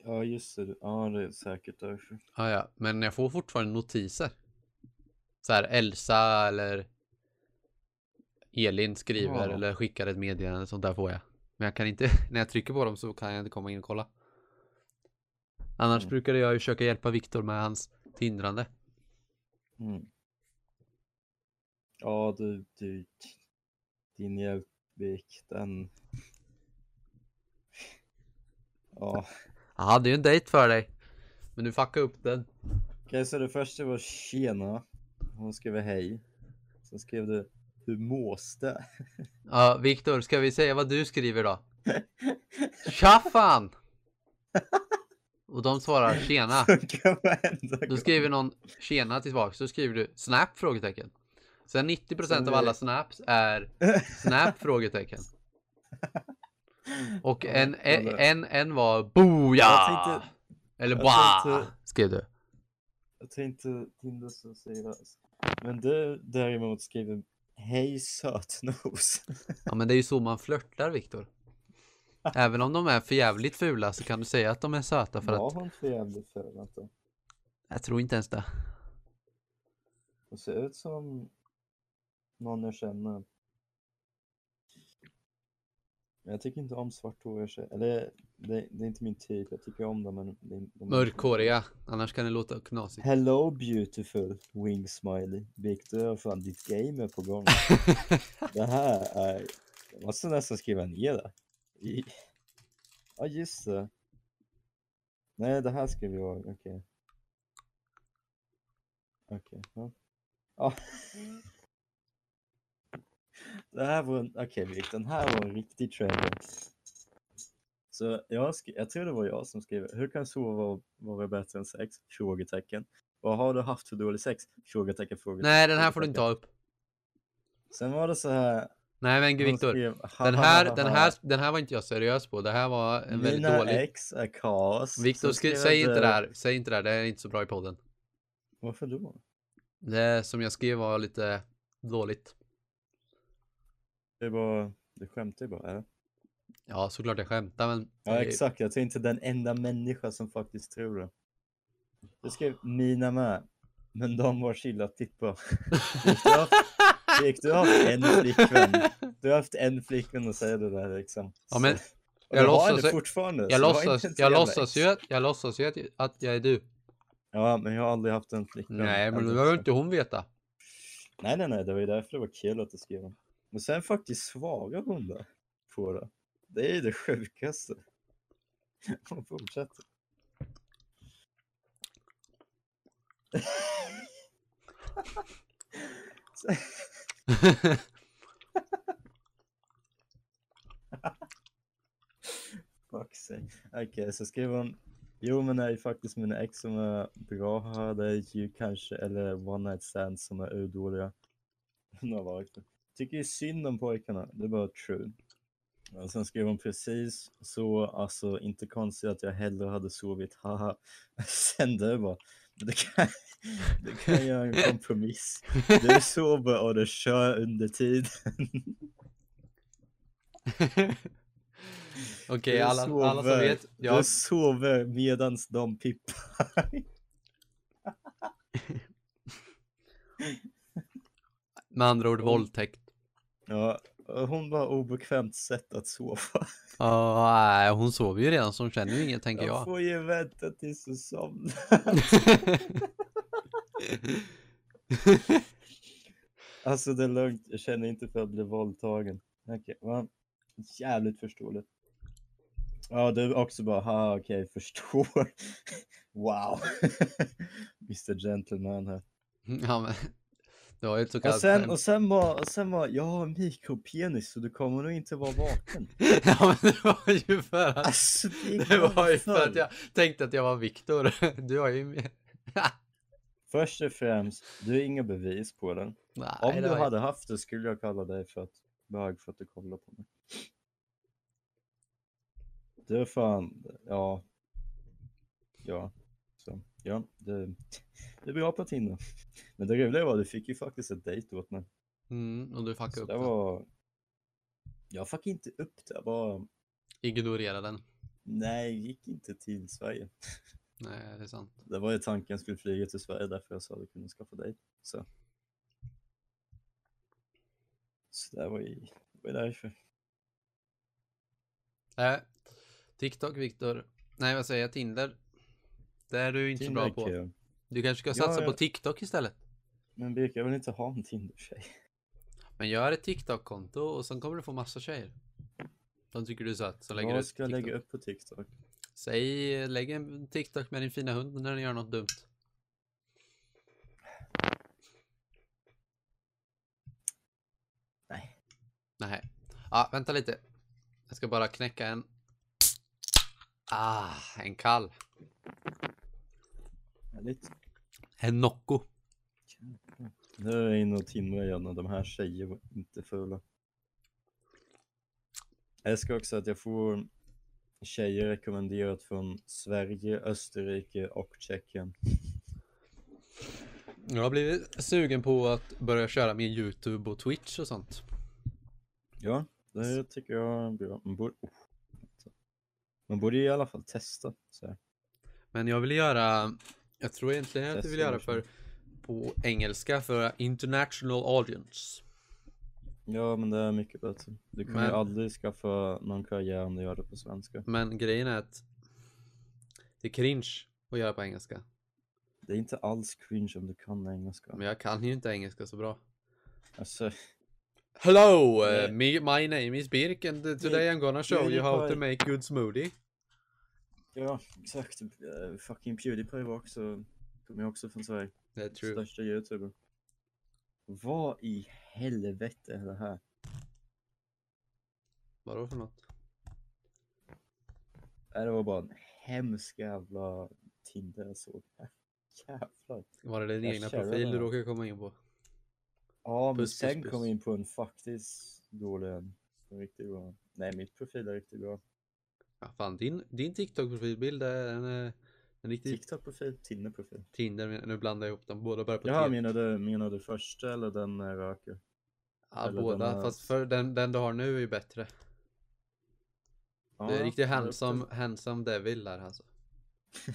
Ja, just det. Ja, det är säkert därför. Ah, ja, men jag får fortfarande notiser. Så här Elsa eller Elin skriver Ja. eller skickar ett meddelande, sånt där får jag. Men jag kan inte, när jag trycker på dem så kan jag inte komma in och kolla. Annars Mm. brukade jag ju försöka hjälpa Viktor med hans tindrande. Mm. Ja, du, du, din hjälpvik, den... Ja, Jag hade ju en dejt för dig. Men du fuckade upp den. okej så det första var tjena. Hon skrev hej. Sen skrev du hur mås det? Ja, Viktor, ska vi säga vad du skriver då? Tja fan! Och de svarar tjena. Då skriver någon tjena tillbaka, så skriver du snap? Frågetecken. Sen 90% Sen av alla snaps är snap? Frågetecken. Och en, en, en, en var boja! Eller tänkte- Skrev du. Jag tänkte Tinder så det. Men du däremot skriver hej sötnos. Ja men det är ju så man flörtar Viktor. Även om de är för jävligt fula så kan du säga att de är söta för Var att hon för jävligt vänta? Jag tror inte ens det. Hon ser ut som någon jag känner. Men Jag tycker inte om svarthåriga tjejer. Eller det, det är inte min typ. Jag tycker om dem men de är- Mörkhåriga. Annars kan det låta knasigt. Hello beautiful wing smiley. Victor, fan ditt game är på gång. det här är... Jag måste nästan skriva ner det. I... Ja just det. Nej det här skrev jag, okej. Okej, ja. ja. Det här var en, okej Victor, den här var en riktig trailer. Så jag, jag tror det var jag som skrev, hur kan sova vara bättre än sex? Frågetecken. Vad har du haft för dålig sex? Frågetecken, frågetecken. Nej den här får du inte ta upp. Sen var det så här. Nej men gud Viktor. Den "Ha, här, den här, den här var inte jag seriös på. Det här var en väldigt Mina dålig. ex är kaos. Viktor, säg inte det här. Säg inte det här. Det är inte så bra i podden. Varför då? Det som jag skrev var lite dåligt. Det var, det skämtar ju bara. Eller? Ja, såklart jag skämtar men. Ja exakt, jag tror inte den enda människa som faktiskt tror det. Jag skrev mina med. Men de var chilla att tippa. Gick du har haft- Gick du har haft en flickvän? Du har haft en flickvän och säger det där liksom. Ja, men Så- och jag låtsas- fortfarande. Jag det låtsas, jag låtsas ju, att- jag låtsas ju att, att jag är du. Ja, men jag har aldrig haft en flickvän. Nej, men det Aldrig. behöver inte hon veta. Nej, nej, nej, det var ju därför det var kul att du skrev den. Men sen faktiskt svarar hon på det. Det är ju det sjukaste. Hon fortsätter. Fuck sake. Okej, så skriver hon. Jo, men det är ju faktiskt mina ex som är bra här. Det är ju kanske, eller one night stands som är urdåliga. Hon har varit det. Tycker ju synd om pojkarna. Det bara true. Och sen skrev hon precis så, alltså inte konstigt att jag hellre hade sovit, haha. Sen det bara, du kan, du kan göra en kompromiss. Du sover och du kör under tiden. Okej, Du alla, alla som vet. Jag, Du sover medans de pippar. med andra ord våldtäkt. Ja, hon var obekvämt sätt att sova. Ja, nej, hon sover ju redan så hon känner ju inget tänker Jag jag. får ju vänta tills du somnar. Alltså det är lugnt, jag känner inte för att bli våldtagen. Okej, okay, jävligt förståeligt. Ja, du också bara, ha okej, förstår. Wow. Mr Gentleman här. ja, men, Du har ju ett så Och sen, och sen var, och sen var jag har mikropenis så du kommer nog inte vara vaken. Ja men det var ju för att Alltså det, Det var ju för att jag tänkte att jag var Viktor. Du har ju. Först och främst, du har inga bevis på den. Nej, Om du hade haft det skulle jag kalla dig för att bög för att du kollar på mig. Du är fan, ja. Ja. Så, ja, det, det är bra på Tinder. Men det roliga var, du fick ju faktiskt ett dejt åt mig. Mm, och du fuckade Så upp det var... Jag fuckade inte upp det, jag bara... Ignorera den. Nej, gick inte till Sverige. Nej, det är sant. Det var ju tanken jag skulle flyga till Sverige därför jag sa att jag kunde skaffa dig. Så. Så det var ju det var därför. Äh, TikTok, Viktor. Nej, vad säger jag? Tinder. Det är du inte så bra Tinder på. kul. Du kanske ska Ja, satsa på jag- TikTok istället. Men Birk, jag vill inte ha en Tinder-tjej. Men gör ett TikTok-konto och sen kommer du få massa tjejer. De tycker du är söt. Så lägger Vad ska jag lägga upp på TikTok? Säg, lägg en TikTok med din fina hund när den gör något dumt. Nej. Nej. Ja, vänta lite. Jag ska bara knäcka en. Ah, en kall. Härligt. En Nocco. Nu är jag inne och timrar igen och de här tjejer var inte fula. Jag ska också att jag får tjejer rekommenderat från Sverige, Österrike och Tjeckien. Jag har blivit sugen på att börja köra med YouTube och Twitch och sånt. Ja, det tycker jag är bra. Man borde, oh, man borde i alla fall testa. Så här. Men jag vill göra, jag tror egentligen att Testa vill göra för på engelska för international audience. Ja, men det är mycket bättre. Du kommer ju Men- aldrig skaffa någon karriär om du gör det på svenska. Men grejen är att det är cringe att göra på engelska. Det är inte alls cringe om du kan engelska. Men jag kan ju inte engelska så bra. Alltså, Hello, uh, me, my name is Birk and today I'm gonna show you how to make good smoothie. Ja, exakt. Uh, fucking Pewdiepie var också, kommer också från Sverige. Det är true. Största youtuber. Vad i helvete är det här? Vadå för något? Nej, Det var bara en hemsk jävla Tinder jag såg. Jävlar. Var det din Jag egna profil du råkade komma in på? Ja, men Puss, puss, sen puss. kom jag in på en faktiskt dålig en. En Riktigt bra. Nej, mitt profil är riktigt bra. Ja, fan, din, din TikTok-profilbild är en, eh, en riktig TikTok-profil, Tinder-profil. Tinder. Nu blandar jag ihop dem. Båda börjar på T. menar du, menar du första eller den eh, röker? Ja, eller båda. den här- Fast för den, den du har nu är ju bättre. Ja, du är riktigt handsome, handsome devil där alltså.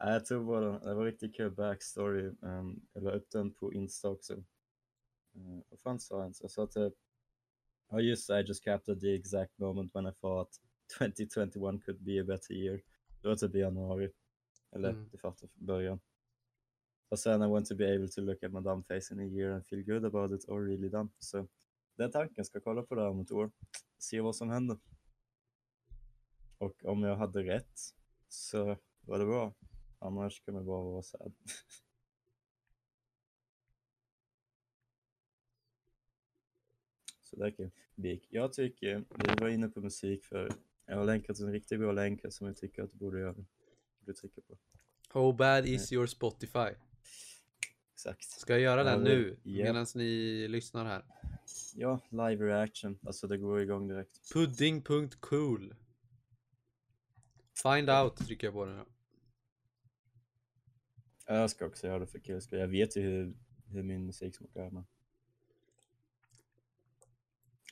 Nej, jag tror bara det var riktigt kul backstory. Um, jag la upp den på Insta också. Uh, vad fan sa jag ens? Jag sa typ Ja just I just captured the exact moment when I thought 2021 could be a better year. Det var typ i januari. Eller Mm. det fattar början. Och sen I want to be able to look at my dumb face in a year and feel good about it or really dumb. Så den tanken ska kolla på det här om ett år. Se vad som händer. Och om jag hade rätt så var det bra. Annars kan man bara vara sad. Så det är kul. Bik. Jag tycker, vi var inne på musik för jag har länkat en riktigt bra länk som jag tycker att du borde göra. Borde trycka på. How bad is your Spotify? Exakt. Ska jag göra den nu? ja. Medan ni lyssnar här. Ja, live reaction. Alltså det går igång direkt. Pudding.cool Find out trycker jag på den. här. Jag ska också göra det för kul. Jag vet ju hur, hur min musiksmak är. Men...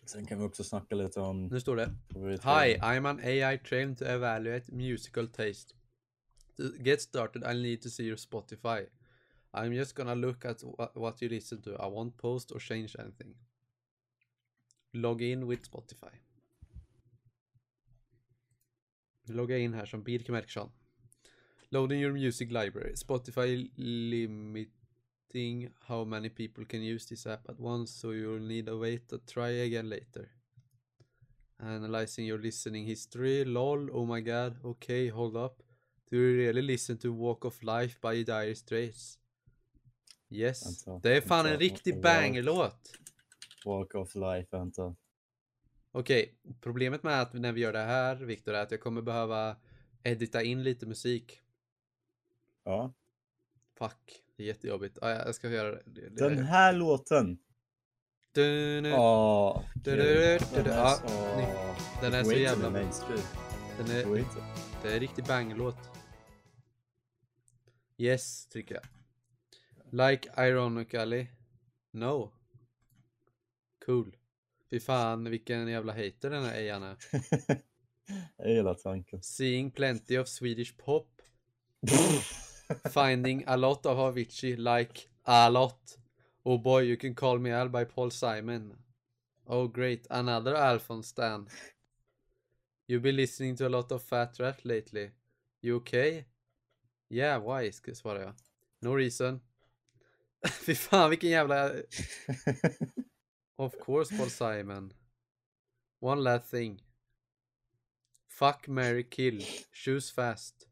Sen kan vi också snacka lite om Nu står det. Hi, I'm an AI trained to evaluate musical taste. To get started, I'll need to see your Spotify. I'm just gonna look at wha- what you listen to. I won't post or change anything. Log in with Spotify. Logga in här som Birk Merksson. Loading your music library. Spotify limiting how many people can use this app at once, so you'll need a wait to try again later. Analyzing your listening history. Lol. Oh my god. Okay, hold up. Do you really listen to Walk of Life by Dire Straits? Yes. Vänta, Det är fan en vänta, riktig walk. banger-låt. Walk of life, vänta. Okej, problemet med att när vi gör det här, Viktor, är att jag kommer behöva edita in lite musik. Ja. Fuck, det är jättejobbigt. Ja, jag ska göra det. det. Den här låten. Den är så... jävla. Den är, det är en riktig banger-låt. Yes, trycker jag. Like ironically. No. Cool. Fy fan vilken jävla hater den här Ejan är. Jag gillar tanken. Seeing plenty of Swedish pop. Finding a lot of Avicii like a lot. Oh boy, you can call me Al by Paul Simon. Oh great, another Alphonse Stan. You've been listening to a lot of Fat Rat lately. You okay? Yeah, why? Ska svara jag. No reason. Fy fan vilken jävla... Of course Paul Simon. One last thing. Fuck, Mary kill. Choose fast.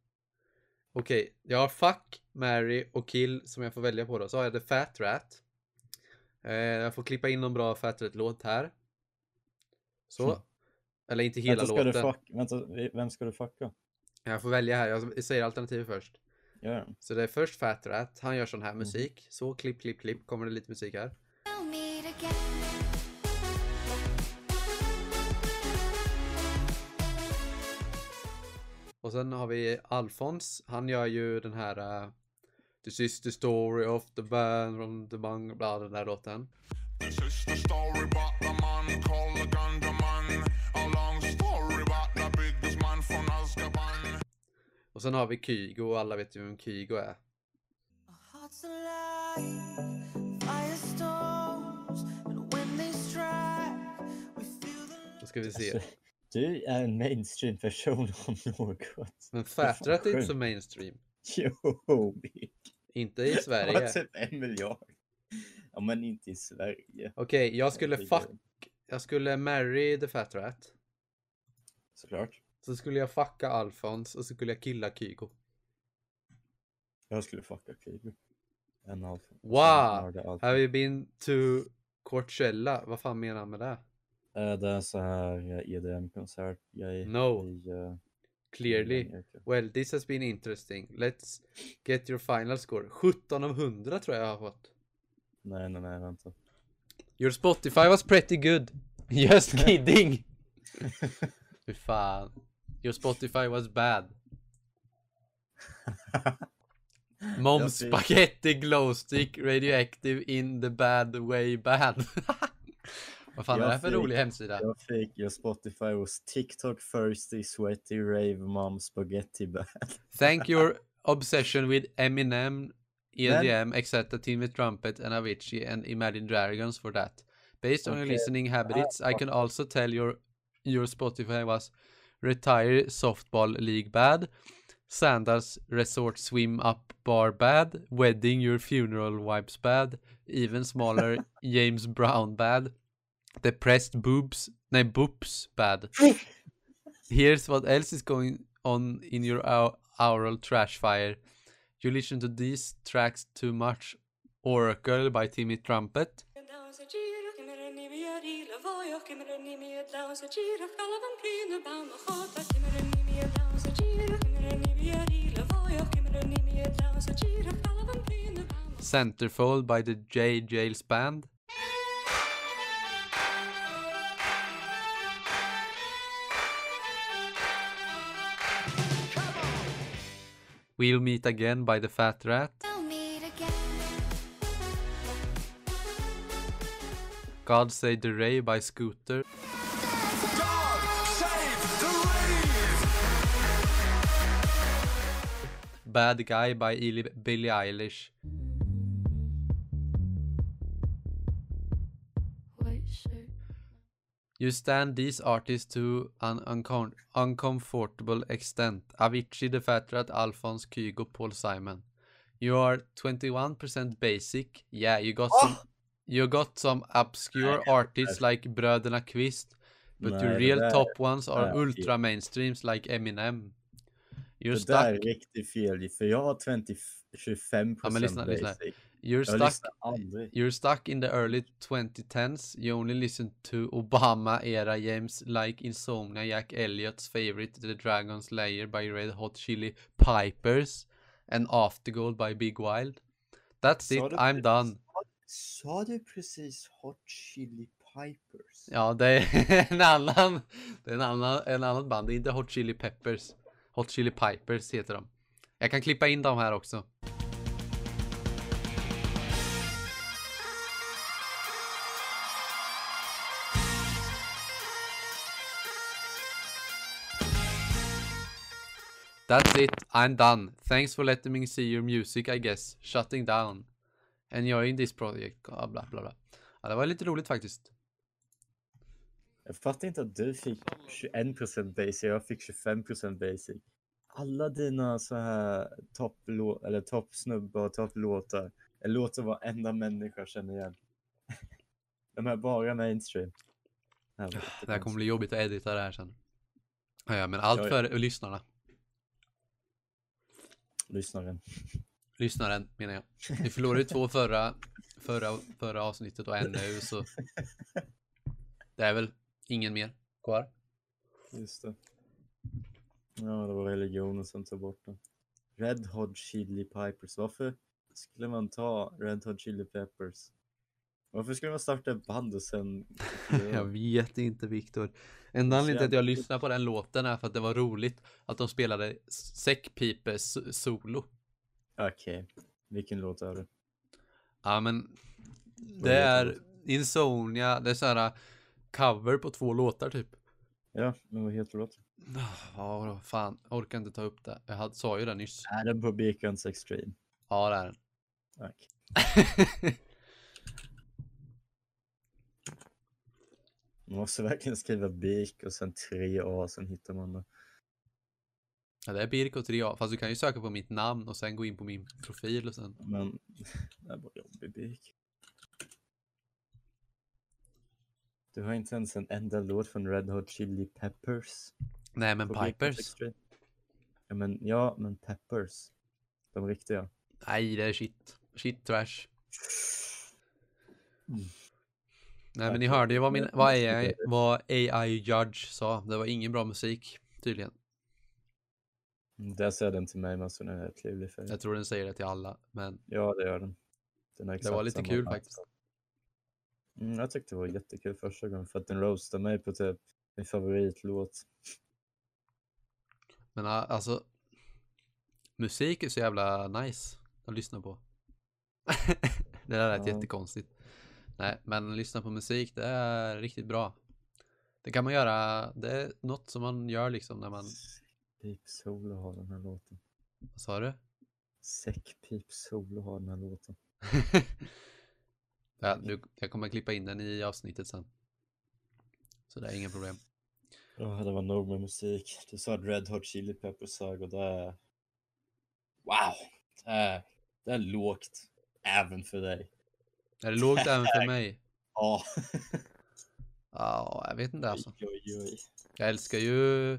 Okej, jag har fuck, marry och kill som jag får välja på då. Så har jag The Fat Rat. Eh, jag får klippa in någon bra Fat Rat-låt här. Så. Mm. Eller inte hela vänta, ska låten. du fuck... vänta, vem ska du fucka? Jag får välja här. Jag säger alternativet först. Den. Så det är först Fat Rat. Han gör sån här Mhm. musik. Så klipp, klipp, klipp. Kommer det lite musik här. Och sen har vi Alfons. Han gör ju den här uh, the story of the band from the bang, bla den där låten. This is the story about the man called the Ganja Man. A long story about the biggest man from Azkaban. Och sen har vi Kygo och alla vet ju vem Kygo är. Då ska vi se. Du är en mainstream person om något. Men fan Fat Rat är inte så mainstream. Jo, Mick. Inte i Det var Sverige. typ en miljard. Ja, men inte i Sverige. Okej, jag skulle fuck... Jag skulle marry the Fat Rat. Såklart. Så skulle jag fucka Alfons och så skulle jag killa Kygo. Jag skulle fucka Kygo. En av. Wow! Have you been to Coachella? Vad fan menar han med det? Det är så här EDM-konsert. No. I, eh, Clearly. Well, this has been interesting. Let's get your final score. 17 av 100 tror jag jag har fått. Nej, nej, nej, vänta. Your Spotify was pretty good. Just kidding. Fy fan. Your Spotify was bad. Mom Jag fick- spaghetti glowstick radioactive in the bad way bad. Vad fan är Jag det här för fick- rolig hemsida? Jag fick your Spotify was TikTok thirsty sweaty rave mom spaghetti bad. Thank your obsession with Eminem, EDM, etc. with Trumpet and Avicii and Imagine Dragons for that. Based on your listening habits, I can also tell your your Spotify was Retire Softball League bad, Sandals Resort Swim Up Bar bad, Wedding Your Funeral Wipes bad, Even Smaller James Brown bad, Depressed Boobs, nej boobs bad. Here's what else is going on in your ou- aural trash fire. You listen to these tracks too much. Oracle by Timmy Trumpet. Dansa by the J ni med We'll Meet Again by the Fat Rat. We'll meet again. God Save the Ray by Scooter. Bad Guy by Billie Eilish. You stand these artists to an uncom- uncomfortable extent. Avicii, The Fat Rat, Alphonse, Kygo, Paul Simon. You are 21% basic. Yeah, you got some you got some obscure artists like Bröderna Kvist, but Nej, your real top ones are är ultra mainstreams like Eminem. You're Det där är stuck. riktigt fel, för jag har 20, 25 Ja, men lyssna, lyssna. You're stuck. You're stuck in the early 2010s. You only listen to Obama era James like Insomnia, Jack Elliott's favorite, The Dragon Slayer by Red Hot Chili Pipers, and Aftergold by Big Wild. That's Sa it, I'm precis- done. Sa du precis Hot Chili Pipers? Ja, det är en annan, det är en annan, en annan band. Det är inte Hot Chili Peppers. Hot Chili Pipers heter de. Jag kan klippa in dem här också. That's it, I'm done. Thanks for letting me see your music I guess. Shutting down. Enjoying this project. Bla bla bla. Ja, det var lite roligt faktiskt. Jag fattar inte att du fick 21% basic jag fick 25% basic. Alla dina så här topplå- eller toppsnubbar och topplåtar är låtar varenda människa känner igen. De är bara mainstream. Det här, var Det här kommer bli jobbigt att edita det här sen. Ja, men allt för lyssnarna. Lyssnaren. Lyssnaren menar jag. Vi förlorade ju två förra, förra, förra avsnittet och en nu så. Det är väl ingen mer kvar. Just det. Ja, det var religionen som tog bort den. Red Hot Chili Peppers. Varför skulle man ta Red Hot Chili Peppers? Varför skulle man starta ett band och sen... Jag vet inte Viktor. Enda anledningen till att jag lyssnade på den låten är för att det var roligt att de spelade säckpipes solo. Okej, vilken låt är det? Ja men det är Insomnia, det är så här cover på två låtar typ. Ja, men vad heter låten? Ja, vadå? fan, orkar inte ta upp det. Jag hade, sa ju det nyss. Är den på Beacons Extreme? Ja, det är den. Okej. Man måste verkligen skriva Beak och sen 3A, sen hittar man det. ja, det är Birk och 3A, fast du kan ju söka på mitt namn och sen gå in på min profil och sen. Men det är bara jobbig Beak. Du har inte ens en enda låt från Red Hot Chili Peppers. Nej, men på Pipers. Ja men, ja, men Peppers. De riktiga. Nej, det är shit. Shit trash. Mm. Nej, men ni hörde ju vad, min, vad, AI, vad AI Judge sa. Det var ingen bra musik, tydligen. Mm, Där säger den till mig, men så är ett livlig färg. Jag tror den säger det till alla, men Ja, det gör den. den det var lite kul band. faktiskt. Mm, jag tyckte det var jättekul första gången för att den roastade mig på typ min favoritlåt. Men a- alltså, musik är så jävla nice att lyssna på. det där lät Ja. jättekonstigt. Nej, men lyssna på musik, det är riktigt bra. Det kan man göra, det är något som man gör liksom när man, Pip Solo har den här låten. vad sa du? Säckpip Solo har den här låten. ja, nu, jag kommer klippa in den i avsnittet sen. Så det är inga problem. Ja, det var nog med musik. Du sa att Red Hot Chili Peppers sög och det är... Wow! Det är, det är lågt. Även för dig. Är det lågt även för mig? Ja. Ja, jag vet inte alltså. Oj, oj, oj. Jag älskar ju...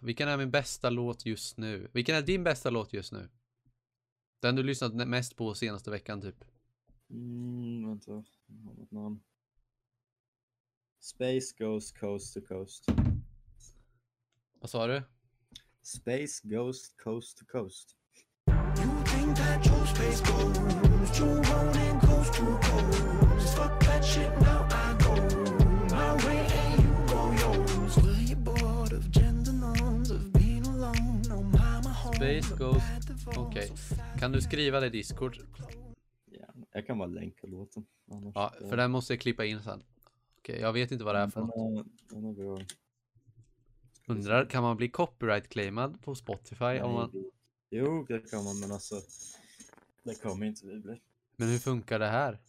Vilken är min bästa låt just nu? Vilken är din bästa låt just nu? Den du lyssnat mest på senaste veckan typ? Mm, vänta. Jag har något namn. Space goes coast to coast. Vad sa du? Space goes coast to coast. Divorce. Okej. Kan du skriva det i Discord? Ja, jag kan bara länka låten. Annars, Ja, för den måste jag klippa in sen. Okej, jag vet inte vad det är för den något. är, den är bra. Undrar, kan man bli copyright-claimad på Spotify om man... Jo, det kan man, men alltså. Det kommer inte vi bli. Men hur funkar det här?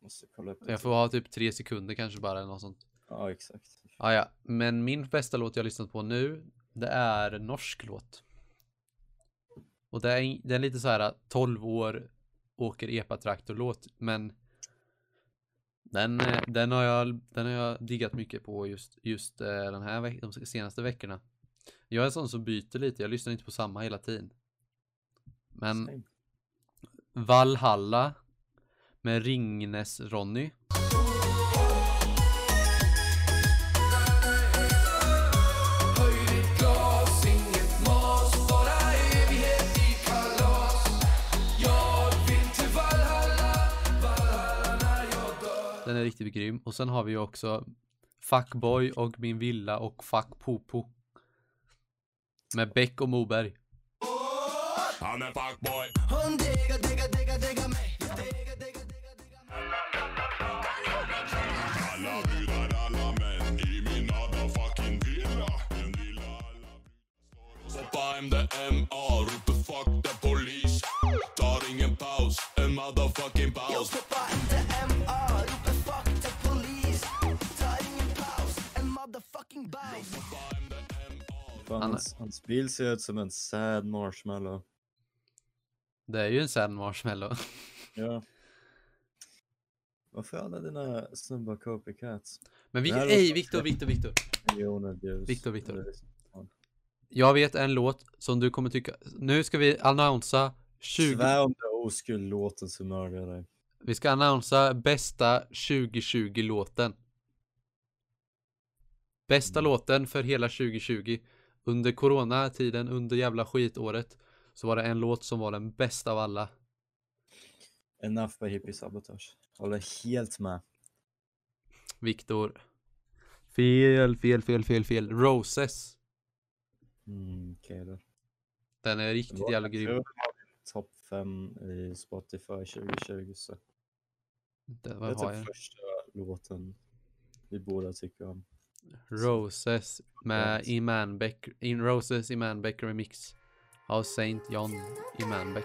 Måste kolla upp det. Jag får ha typ tre sekunder kanske bara eller något sånt. Ja, exakt. Ah, ja, men min bästa låt jag lyssnat på nu, det är norsk låt. Och det är, det är lite så här 12 år åker epa-traktor-låt, men den, eh, den, har jag, den har jag diggat mycket på just, just eh, den här de senaste veckorna. Jag är en sån som byter lite, jag lyssnar inte på samma hela tiden. Men Same. Valhalla med Ringnes-Ronny. Den är riktigt grym. Och sen har vi ju också Fuckboy och Min Villa och Fuck Popo. Med Beck och Moberg. I'm a fuckboy. Alla brudar, alla män i min motherfucking villa. En villa alla brudar Stoppa MDMA, roper fuck the polis. Tar ingen paus, en motherfucking paus. Fan, Han- hans, hans bil ser ut som en sad marshmallow. Det är ju en sad marshmallow. Ja. Varför alla dina snubbar copycats? Men vi, ej Viktor, Viktor, Viktor. Viktor, Viktor. Jag vet en låt som du kommer tycka. Nu ska vi annonsa 20. Svär om det är oskuld-låten så mördar jag dig. Vi ska annonsa bästa 2020-låten. Bästa låten för hela 2020. Under coronatiden, under jävla skitåret, så var det en låt som var den bästa av alla. Enough by hippie sabotage. Håller helt med. Viktor. Fel, fel, fel, fel, fel. Roses. Mm, okej då. Den är riktigt jävla grym. Topp 5 i Spotify 2020 så. Det är vad har typ jag? första låten vi båda tycker om. Roses med Yes. Iman Beck. In Roses Iman Beck remix. Av Saint John Iman Beck.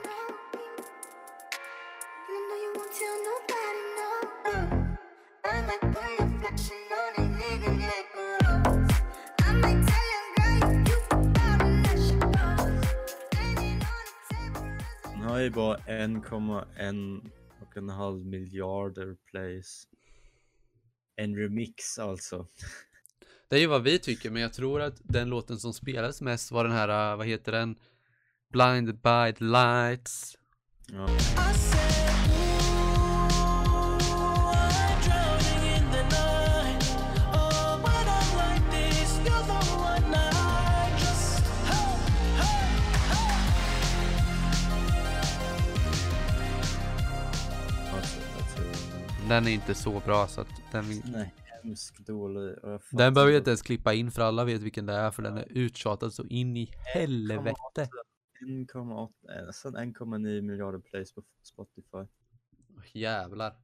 Den har ju bara 1,1 och en halv miljarder plays. En remix alltså. Det är ju vad vi tycker, men jag tror att den låten som spelades mest var den här, vad heter den? Blinded by the lights. Ja. Alltså, tror... Den är inte så bra så att den, Nej, hemskt dålig. jag den behöver vi inte ens klippa in för alla vet vilken det är för den är uttjatad så in i helvete. 1,8, eh, nästan 1,9 miljarder plays på Spotify. Jävlar.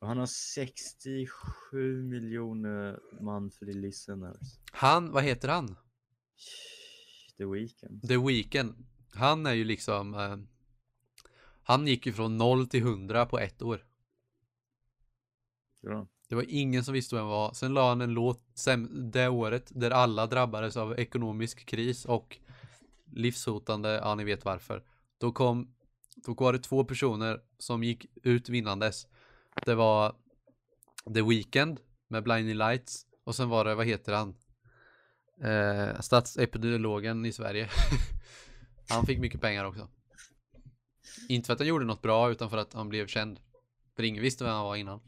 Han har 67 miljoner monthly listeners. Han, vad heter han? The Weeknd. The Weeknd. Han är ju liksom, eh, han gick ju från 0 till 100 på ett år. Ja. Det var ingen som visste vem han var. Sen la han en låt det året där alla drabbades av ekonomisk kris och livshotande, ja ni vet varför. Då kom, då var det två personer som gick ut vinnandes. Det var The Weeknd med Blinding Lights och sen var det, vad heter han? Eh, statsepidemiologen i Sverige. han fick mycket pengar också. Inte för att han gjorde något bra utan för att han blev känd. För ingen visste vem han var innan.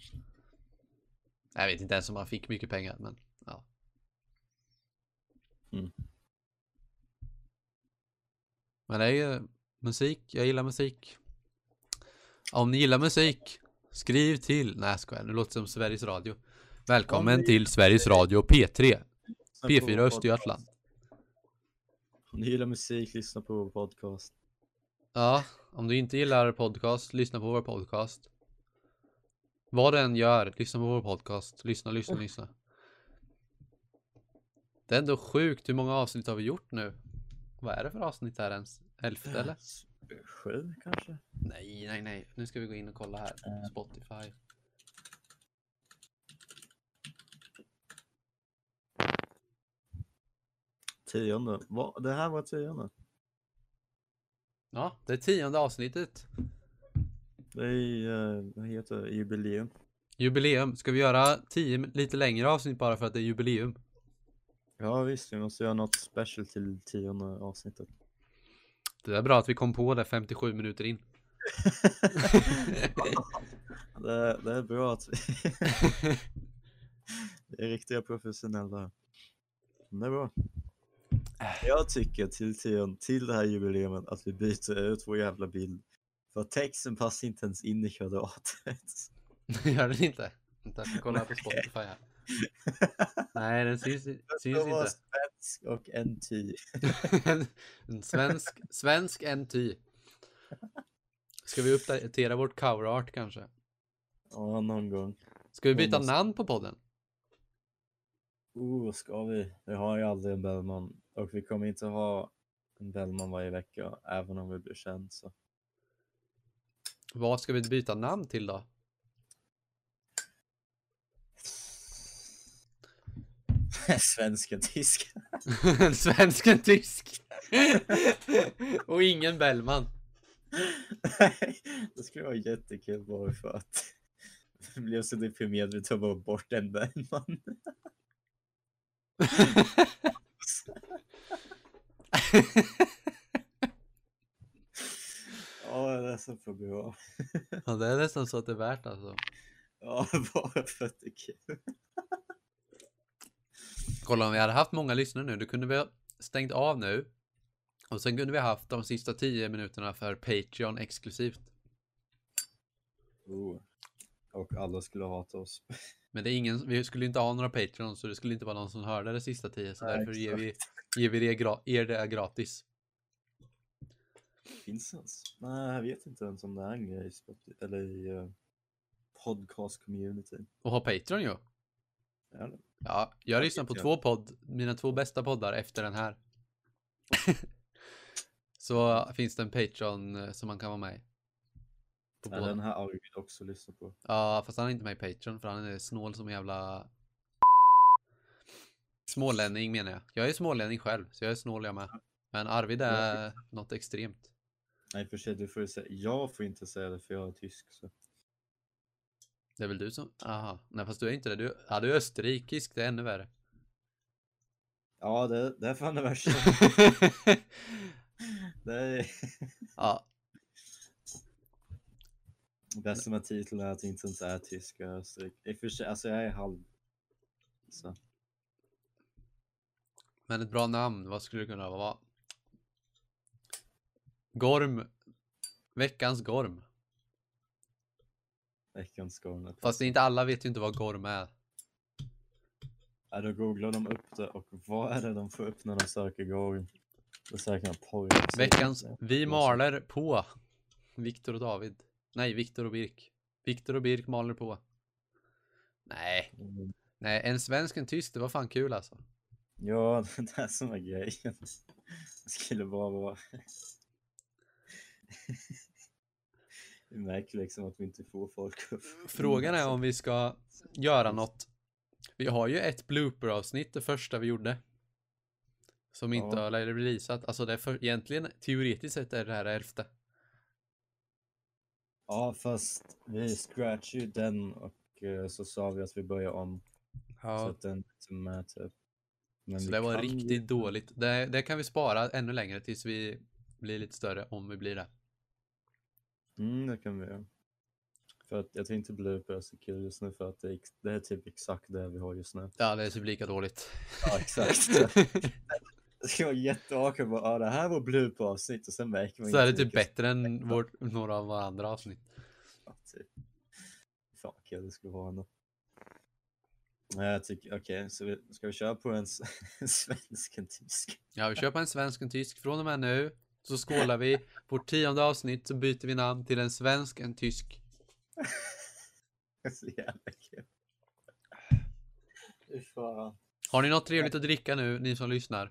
Jag vet inte ens om han fick mycket pengar, men ja. Mm. Men det är ju musik, jag gillar musik. Om ni gillar musik, skriv till, nej jag skojar, nu låter det som Sveriges Radio. Välkommen Om ni- till Sveriges Radio P3, Lyssna P4 på vår Östergötland. Om ni gillar musik, lyssna på vår podcast. Ja, om du inte gillar podcast, lyssna på vår podcast. Vad du än gör, lyssna på vår podcast. Lyssna, lyssna, lyssna. Det är ändå sjukt, hur många avsnitt har vi gjort nu? Vad är det för avsnitt här ens? Elfte eller? Sju kanske? Nej, nej, nej. Nu ska vi gå in och kolla här. Eh. Spotify. Tionde. Va? Det här var tionde. Ja, det är tionde avsnittet. Det är, eh, vad heter det, jubileum. Jubileum. Ska vi göra tio lite längre avsnitt bara för att det är jubileum? Ja visst, vi måste göra något special till tionde avsnittet. Det är bra att vi kom på det 57 minuter in. Det, det är bra att vi... vi är riktiga professionella. Men Det är bra. Jag tycker till, till, till det här jubileet att vi byter ut vår jävla bild. För texten passar inte ens in i kvadratet. Gör den inte? Vänta, jag kolla på Spotify här. Nej, den syns, syns Det var inte. svensk och en ty. en, en svensk, svensk en ty. Ska vi uppdatera vårt cover art kanske? Ja, någon gång. Ska vi byta måste- namn på podden? Oh, ska vi? Vi har ju aldrig en Bellman. Och vi kommer inte ha en Bellman varje vecka, även om vi blir känd. Så. Vad ska vi byta namn till då? Svensken, tysk. En svensk, en tysk. Och ingen Bellman. det skulle vara jättekul bara för att jag blev så deprimerad vi tar bara bort en Bellman. Ja, det är så för bra. Ja, det är nästan så att det är värt alltså. Ja, bara för att det är kul. Kolla om vi hade haft många lyssnare nu, då kunde vi ha stängt av nu. Och sen kunde vi ha haft de sista 10 minuterna för Patreon exklusivt. Oh. Och alla skulle hata oss. Men det är ingen, vi skulle inte ha några Patreon så det skulle inte vara någon som hörde det sista 10 så Nej, därför ger vi, ger vi det er det gratis. Finns ens? Nej, jag vet inte ens om det är en grej eller i uh, podcast-communityn. Och ha Patreon ju. Det? Ja, jag lyssnar på två podd, mina två bästa poddar efter den här. så finns det en Patreon eh, som man kan vara med i. Ja, den här Arvid också lyssna på. Ja, fast han är inte med i Patreon för han är snål som jävla... Smålänning menar jag. Jag är smålänning själv, så jag är snål jag med. Men Arvid är något extremt. Nej, för sig, du får säga, jag får inte säga det för jag är tysk. Så. Det är väl du som... Aha. Nej, fast du är inte det. Du, ja, du är österrikisk, det är ännu värre. Ja, det, det är fan det värsta. Det är ja, bästa med titeln är att jag inte ens är tysk och österrik. I och för sig, alltså jag är halv. Så. men ett bra namn, vad skulle det kunna vara? Gorm. Veckans Gorm. Veckans Scornet. Fast inte alla vet ju inte vad Gorm är. Ja, då googlar de upp det och vad är det de får upp när de söker Gorm? Då söker de porr. Veckans Vi maler på. Viktor och David. Nej, Viktor och Birk. Viktor och Birk maler på. Nej, Mm. nej, en svensk, en tysk, det var fan kul alltså. Ja, det är som är grejen. Det skulle bara vara... Vi märker liksom att vi inte får folk upp. Frågan är om vi ska göra något. Vi har ju ett blooper-avsnitt, det första vi gjorde. Som inte Ja. har releasat. Alltså det är för, egentligen, teoretiskt sett är det här elfte. Ja, fast vi scratchade ju den och eh, så sa vi att vi börjar om. Så Ja. att den inte är med typ. Men Så det var kan ju- riktigt dåligt. Det, det kan vi spara ännu längre tills vi blir lite större, om vi blir det. Mm, det kan vi göra. För att jag tänkte är så kul just nu för att det är, det är typ exakt det vi har just nu. Ja, det är typ lika dåligt. Ja, exakt. Det ska vara jätteawkward bara, ja det här var blooper avsnitt och sen märker man Så är det typ bättre än vårt, några av våra andra avsnitt. Ja, typ. Fan vad kul det skulle vara ändå. Jag tycker, okej, så vi, ska vi köra på en, en svensk, en tysk? Ja, vi köper en svensk och en tysk. Från och med nu så skålar vi. Vårt tionde avsnitt så byter vi namn till en svensk, en tysk. Så jävla kul. Fy fan. Har ni något trevligt att dricka nu, ni som lyssnar?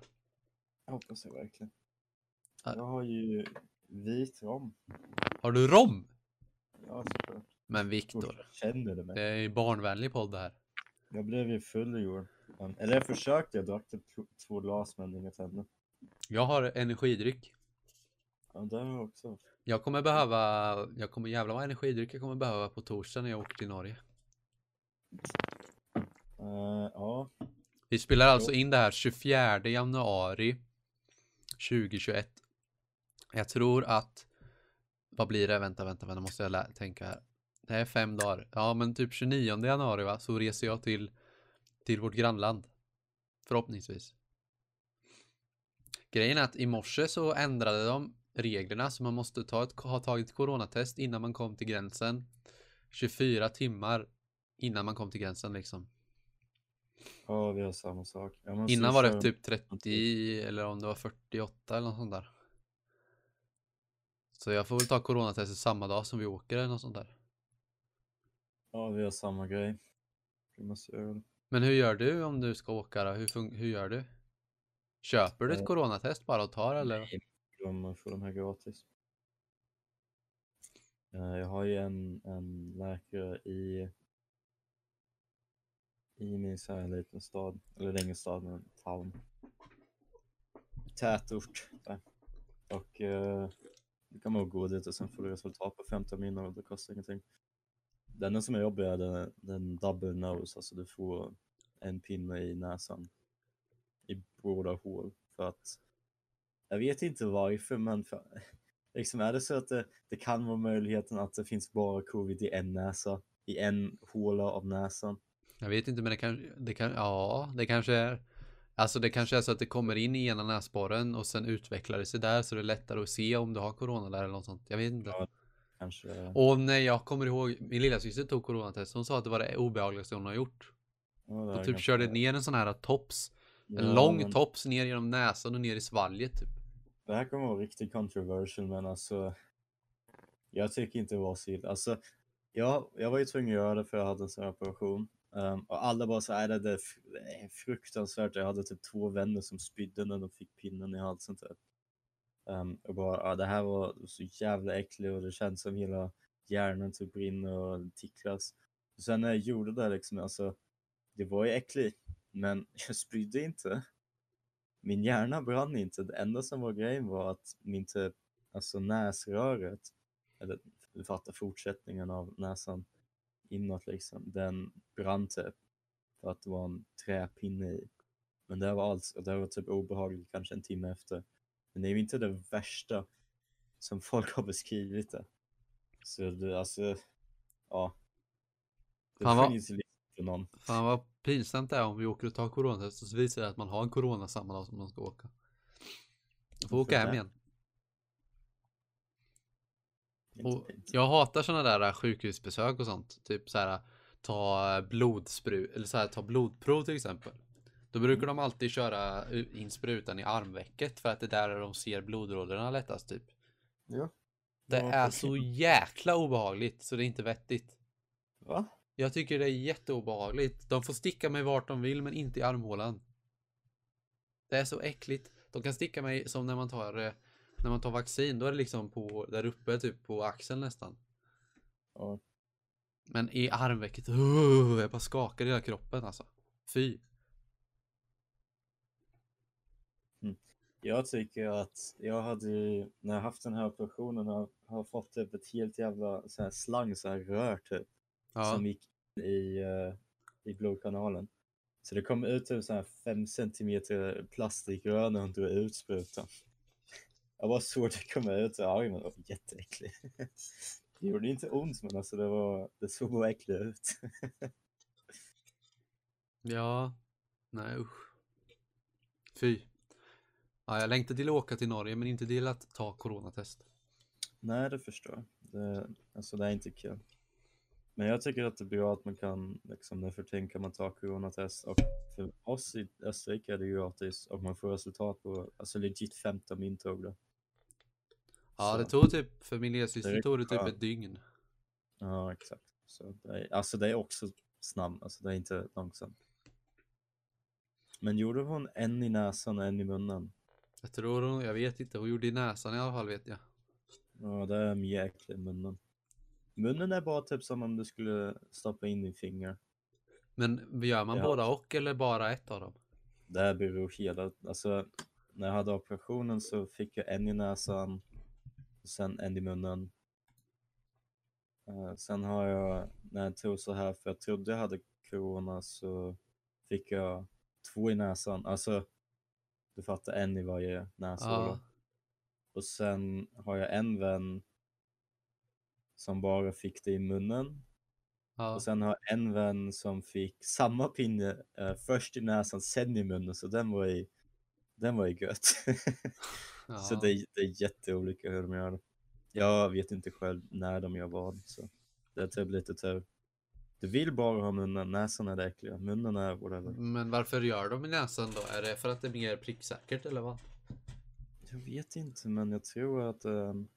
Jag hoppas jag verkligen. Ja. Jag har ju vit rom. Har du rom? Ja, såklart. Men Viktor, känner det med. det är ju barnvänlig podd det här. Jag blev ju full i år. Men- Eller jag försökte, jag drack typ två glas men inget hände. Jag har energidryck. Ja, jag också. Jag kommer behöva, jag kommer jävla vad energidryck jag kommer behöva på torsdag när jag åker till Norge. Eh, ja, Vi spelar alltså in det här 24 januari 2021. Jag tror att Vad blir det? Vänta, vänta, vänta, måste jag tänka här. Det är fem dagar. Ja, men typ 29 januari va, så reser jag till, till vårt grannland. Förhoppningsvis. Grejen är att i morse så ändrade de reglerna så man måste ta ett, ha tagit coronatest innan man kom till gränsen. 24 timmar innan man kom till gränsen liksom. Ja, vi har samma sak. Innan var det typ 30 eller om det var 48 eller något sånt där. Så jag får väl ta coronatestet samma dag som vi åker eller något sånt där. Ja, vi har samma grej. Men hur gör du om du ska åka då? Hur, hur gör du? Köper du ett Eh, coronatest bara och tar eller? Nej, de får de här gratis. Eh, jag har ju en, en läkare i i min så här liten stad, eller det är ingen stad men town. Tätort. Där. Och eh, du kan man gå dit och sen får du resultat på 15 minuter och det kostar ingenting. Det enda som är jobbigt är den, den double nose, alltså du får en pinne i näsan i båda hål för att jag vet inte varför men för, liksom är det så att det, det kan vara möjligheten att det finns bara covid i en näsa, i en håla av näsan. Jag vet inte men det kan, det kan, ja det kanske är Alltså det kanske är så att det kommer in i ena näsborren och sen utvecklar det sig där så det är lättare att se om du har corona där eller något sånt. Jag vet inte. Ja. Kanske. Och när jag kommer ihåg, min lilla syster tog coronatest, hon sa att det var det obehagligaste hon har gjort. Ja, Hon är typ körde ner en sån här tops, en Ja, lång men tops ner genom näsan och ner i svalget typ. Det här kommer vara riktigt controversial men alltså jag tycker inte det var så illa. Alltså, jag, jag var ju tvungen att göra det för jag hade en sån här operation. Um, och alla bara så här, det, är det är fruktansvärt. Jag hade typ två vänner som spydde när de fick pinnen i halsen typ. Um, och bara, ja, det här var så jävla äckligt och det känns som hela hjärnan typ brinner och ticklas. Och sen när jag gjorde det liksom, alltså, det var ju äckligt, men jag spydde inte. Min hjärna brann inte. Det enda som var grejen var att min typ, alltså näsröret, eller du fattar fortsättningen av näsan inåt liksom, den brann typ för att det var en träpinne i. Men det var allt, och det var typ obehagligt kanske en timme efter. Men det är ju inte det värsta som folk har beskrivit det. Så det, alltså, ja. Det Fan, vad- finns ju liksom för någon. Fan vad pinsamt är om vi åker och tar coronatest och så visar det att man har en corona samma dag som de ska åka. Jag får åka hem igen. Och jag hatar sådana där äh, sjukhusbesök och sånt. Typ så här ta äh, blodspru eller så här ta blodprov till exempel. Då brukar de alltid köra in sprutan i armvecket för att det är där de ser blodådrorna lättast typ. Ja. Det är så jäkla obehagligt så det är inte vettigt. Va? Jag tycker det är jätteobehagligt. De får sticka mig vart de vill men inte i armhålan. Det är så äckligt. De kan sticka mig som när man tar eh, när man tar vaccin. Då är det liksom på där uppe typ på axeln nästan. Ja. Men i armvecket, uh, jag bara skakar i hela kroppen alltså. Fy. Jag tycker att jag hade ju, när jag haft den här operationen, har, har fått typ ett helt jävla så här slang, så här rör typ, Ja. som gick i, eh, i blodkanalen. Så det kom ut typ så här fem centimeter plastikrör när hon drog ut sprutan. Jag bara såg det komma ut och armen var jätteäcklig. Det gjorde inte ont men alltså det, var, det såg bara äckligt ut. Ja. Nej usch. Fy. Ja, jag längtar till att åka till Norge men inte till att ta coronatest. Nej, det förstår jag. Det, alltså det är inte kul. Men jag tycker att det är bra att man kan, liksom, nu för tiden kan man ta coronatest och för oss i Österrike är det gratis och man får resultat på, alltså legit 15 min tog det. Ja, Så- det tog typ, för min lillasyster tog det typ ett dygn. Ja, exakt. Så det är, alltså det är också snabbt, alltså det är inte långsamt. Men gjorde hon en i näsan och en i munnen? Jag tror hon, jag vet inte, hon gjorde i näsan i alla fall vet jag. Ja, det är äckligt i munnen. Munnen är bara typ som om du skulle stoppa in din finger. Men gör man Ja. båda och eller bara ett av dem? Det här beror hela, alltså när jag hade operationen så fick jag en i näsan, och sen en i munnen. Eh, sen har jag, när jag tog så här, för jag trodde jag hade corona, så fick jag två i näsan. Alltså, du fattar, en i varje näshåla. Ja. Och sen har jag en vän som bara fick det i munnen. Ja. Och sen har en vän som fick samma pinne eh, först i näsan, sen i munnen. Så den var i, den var i gött. Så ja. det, är- det är jätteolika hur de gör det. Jag vet inte själv när de gör vad. Så det är typ lite tur. Du vill bara ha munnen, näsan är det äckliga. Munnen är whatever. Men varför gör de i näsan då? Är det för att det är mer pricksäkert eller vad? Jag vet inte, men jag tror att ehm,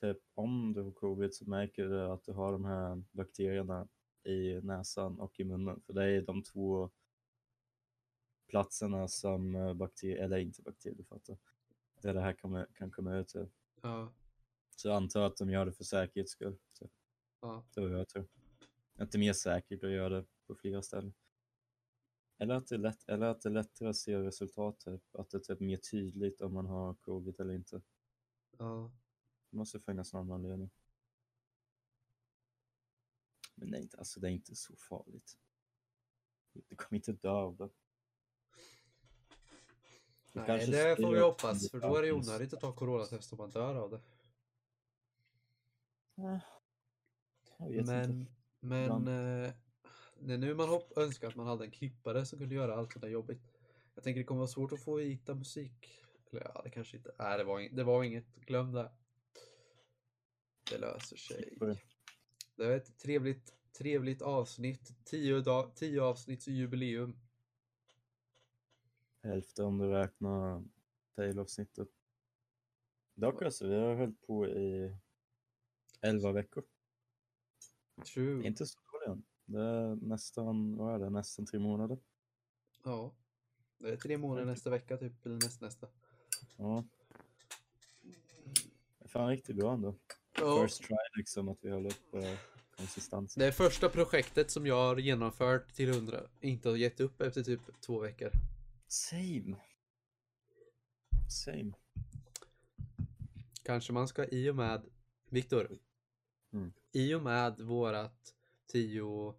typ om du har covid så märker du att du har de här bakterierna i näsan och i munnen. För det är de två platserna som eh, bakterier, eller inte bakterier, du fattar. Där det här kan, kan komma ut till. Ja. Så jag antar att de gör det för säkerhets skull. Så ja. det var jag tror. Att det är mer säkert att göra det på flera ställen. Eller att det är, lätt, eller att det är lättare att se resultat, typ. att det är typ mer tydligt om man har covid eller inte. ja. Det måste finnas någon anledning. Men nej, inte- alltså det är inte så farligt. Du kommer inte dö av det. Du Nej, det får vi hoppas. För då är det onödigt att ta coronatest om man dör av det. Jag vet inte. Men, men eh, det är nu man hopp, önskar att man hade en klippare som kunde göra allt det där jobbigt. Jag tänker det kommer vara svårt att få hitta musik. Eller ja, det kanske inte. Nej, det var, ing- det var inget. Glöm det. Det löser sig. Det är ett trevligt, trevligt avsnitt. Tio, dag, tio avsnitts jubileum. Hälften om du räknar fail-avsnittet. Dock alltså, vi har hållit på i 11 veckor. True. Inte så dåligt än. Det är nästan, vad är det, nästan tre månader. Ja. Det är tre månader nästa vecka typ, eller näst, nästa. Ja. Det är fan riktigt bra ändå. Ja. First try liksom att vi håller upp eh, konsistensen. Det är första projektet som jag har genomfört till 100. Inte har gett upp efter typ två veckor. Same. Same. Kanske man ska i och med Viktor. Mm. I och med vårat 10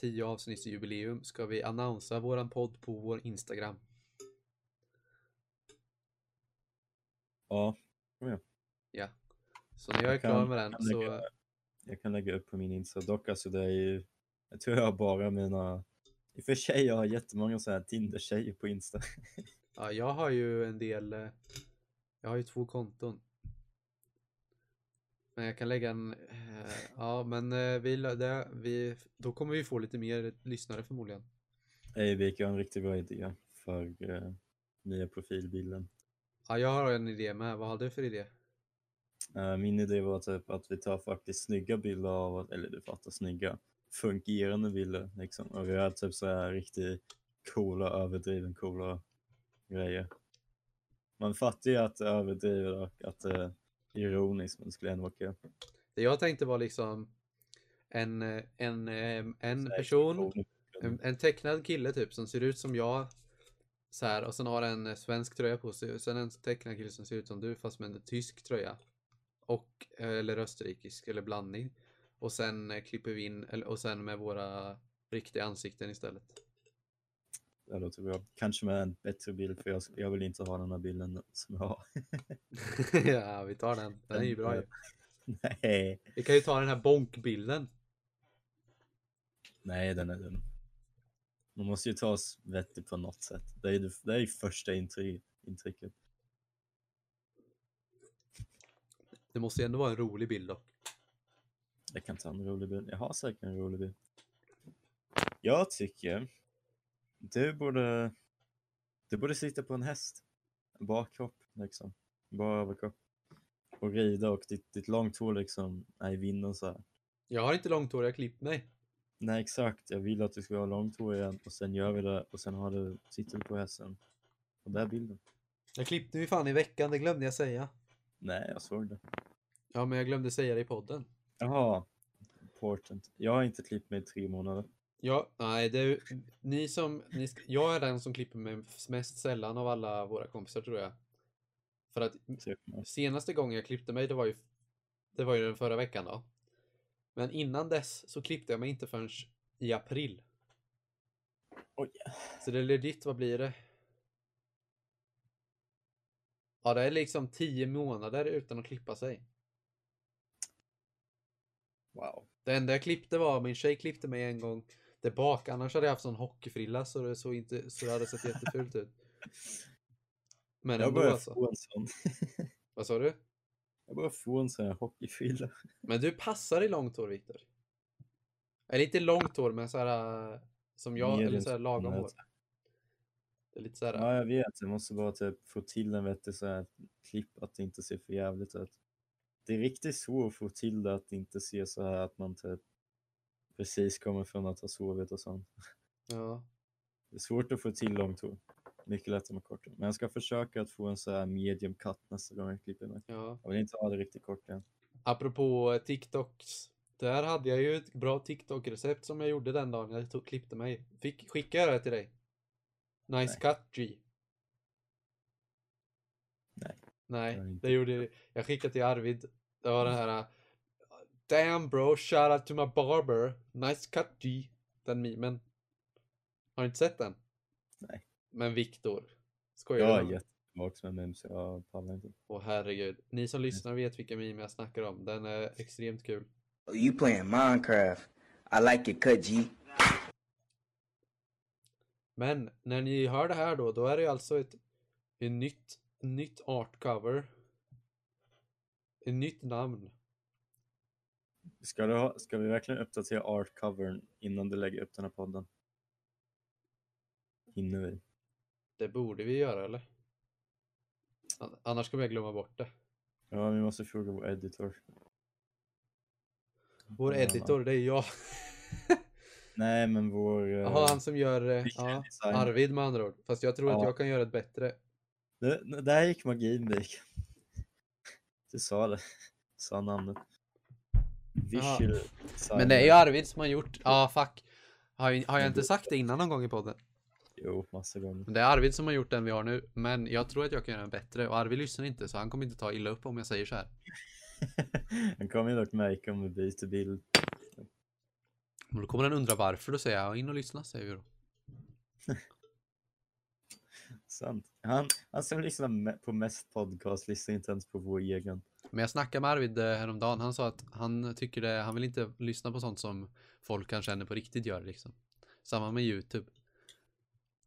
10 avsnittsjubileum ska vi annonsa våran podd på vår Instagram. Ja, Ja. Så när jag är klar med den så jag kan lägga upp på min Insta. Dock alltså det är ju, jag tror jag har bara mina, i och för sig jag har jättemånga så här Tinder-tjejer på Insta. ja, jag har ju en del. eh, Jag har ju två konton. Men jag kan lägga en. eh, Ja, men eh, vi, det, vi, då kommer vi få lite mer lyssnare förmodligen. Eivik, jag har en riktigt bra idé för eh, nya profilbilden. Ja, jag har en idé med. Vad har du för idé? Eh, min idé var typ att vi tar faktiskt snygga bilder av, eller du fattar snygga, fungerande bilder liksom. Och vi har typ så här riktigt coola, överdriven coola grejer. Man fattar ju att det är överdrivet och att det är ironiskt, men det skulle ändå vara kul. Det jag tänkte var liksom en, en, en person, en, en tecknad kille typ som ser ut som jag. Så här, och sen har en svensk tröja på sig och sen en tecknad kille som ser ut som du fast med en tysk tröja. Och, eller österrikisk eller blandning. Och sen eh, klipper vi in, och sen med våra riktiga ansikten istället. Det låter bra. Kanske med en bättre bild, för jag, jag vill inte ha den här bilden som jag har. ja, vi tar den. Den är ju bra ju. Nej, Vi kan ju ta den här bonkbilden. nej den är den. Man måste ju ta oss vettigt på något sätt. Det är ju det är ju första intryck, intrycket. Det måste ju ändå vara en rolig bild dock. Jag kan ta en rolig bild. Jag har säkert en rolig bild. Jag tycker du borde, du borde sitta på en häst. En bakkropp liksom. Bara överkropp. Och rida och ditt, ditt långt hår liksom är i vinden så här. Jag har inte långt hår, jag har klippt mig. Nej exakt, jag vill att du ska ha långt hår igen och sen gör vi det och sen har du, sitter du på hästen. Och där är bilden. Jag klippte mig fan i veckan, det glömde jag säga. Nej, jag såg det. Ja, men jag glömde säga det i podden. Jaha, important. Jag har inte klippt mig i tre månader. Ja, nej, det är, ni som, ni, jag är den som klipper mig mest sällan av alla våra kompisar tror jag. För att Typ. senaste gången jag klippte mig, det var ju, det var ju den förra veckan då. Men innan dess så klippte jag mig inte förrän i april. Oj. Så det är legit, vad blir det? Ja, det är liksom tio månader utan att klippa sig. Wow. Det enda jag klippte var, min tjej klippte mig en gång där bak, annars hade jag haft sån hockeyfrilla så det såg inte, så det hade sett jättefult ut. Men Jag ändå börjar alltså. få en sån. Vad sa du? Jag börjar få en sån här hockeyfrilla. Men du passar i långt hår Viktor. Eller inte långt hår men så här äh, som jag, eller så här lagom hår. Det är lite så här. Ja, jag vet. Jag måste bara typ få till en vettig så här klipp att det inte ser för jävligt ut. Det är riktigt svårt att få till det att inte ser så här att man typ precis kommer från att ha sovit och sånt. Ja. Det är svårt att få till långt hår. Mycket lättare med kort. Men jag ska försöka att få en så här medium cut nästa gång jag klipper mig. ja. Jag vill inte ha det riktigt kort än. Apropå TikToks. Där hade jag ju ett bra TikTok-recept som jag gjorde den dagen jag tog, klippte mig. Fick, skickade jag det till dig? Nice cut G. Nej, Nej, det gjorde jag. Jag skickade till Arvid. Det var den här. uh, Damn bro, shout out to my barber. Nice cut G. Den memen. Har du inte sett den? Nej. Men Viktor. Skojar Jag du är jättetillbaks med memes, jag pallar inte. Åh herregud. Ni som lyssnar vet vilka meme jag snackar om. Den är extremt kul. You playing Minecraft. I like your cut, G. Men när ni hör det här då, då är det alltså ett, ett nytt, nytt artcover. Ett nytt namn. Ska, du ha, ska vi verkligen uppdatera artcovern innan du lägger upp den här podden? Hinner vi? Det borde vi göra eller? An- Annars kommer jag glömma bort det. Ja, vi måste fråga vår editor. Vår Ja. editor, det är jag. Nej, men vår... eh, Jaha, han som gör eh, ja. Arvid med andra ord. Fast jag tror att Ja. jag kan göra ett bättre. Det, där gick magin, Dik. Du sa det. Sa namnet. Visual design. Men det är ju Arvid som har gjort, ja fuck. Har jag, har jag inte sagt det innan någon gång i podden? Jo, massa gånger. Men Det är Arvid som har gjort den vi har nu. Men jag tror att jag kan göra den bättre. Och Arvid lyssnar inte så han kommer inte ta illa upp om jag säger så här. Han kommer ju dock märka om vi byter bild. Men då kommer han undra varför. Då säger jag in och lyssna säger vi då. Sant. Han, han som lyssnar me- på mest podcast lyssnar inte ens på vår egen. Men jag snackade med Arvid eh, häromdagen. Han sa att han tycker det, han vill inte lyssna på sånt som folk han känner på riktigt gör liksom. Samma med YouTube.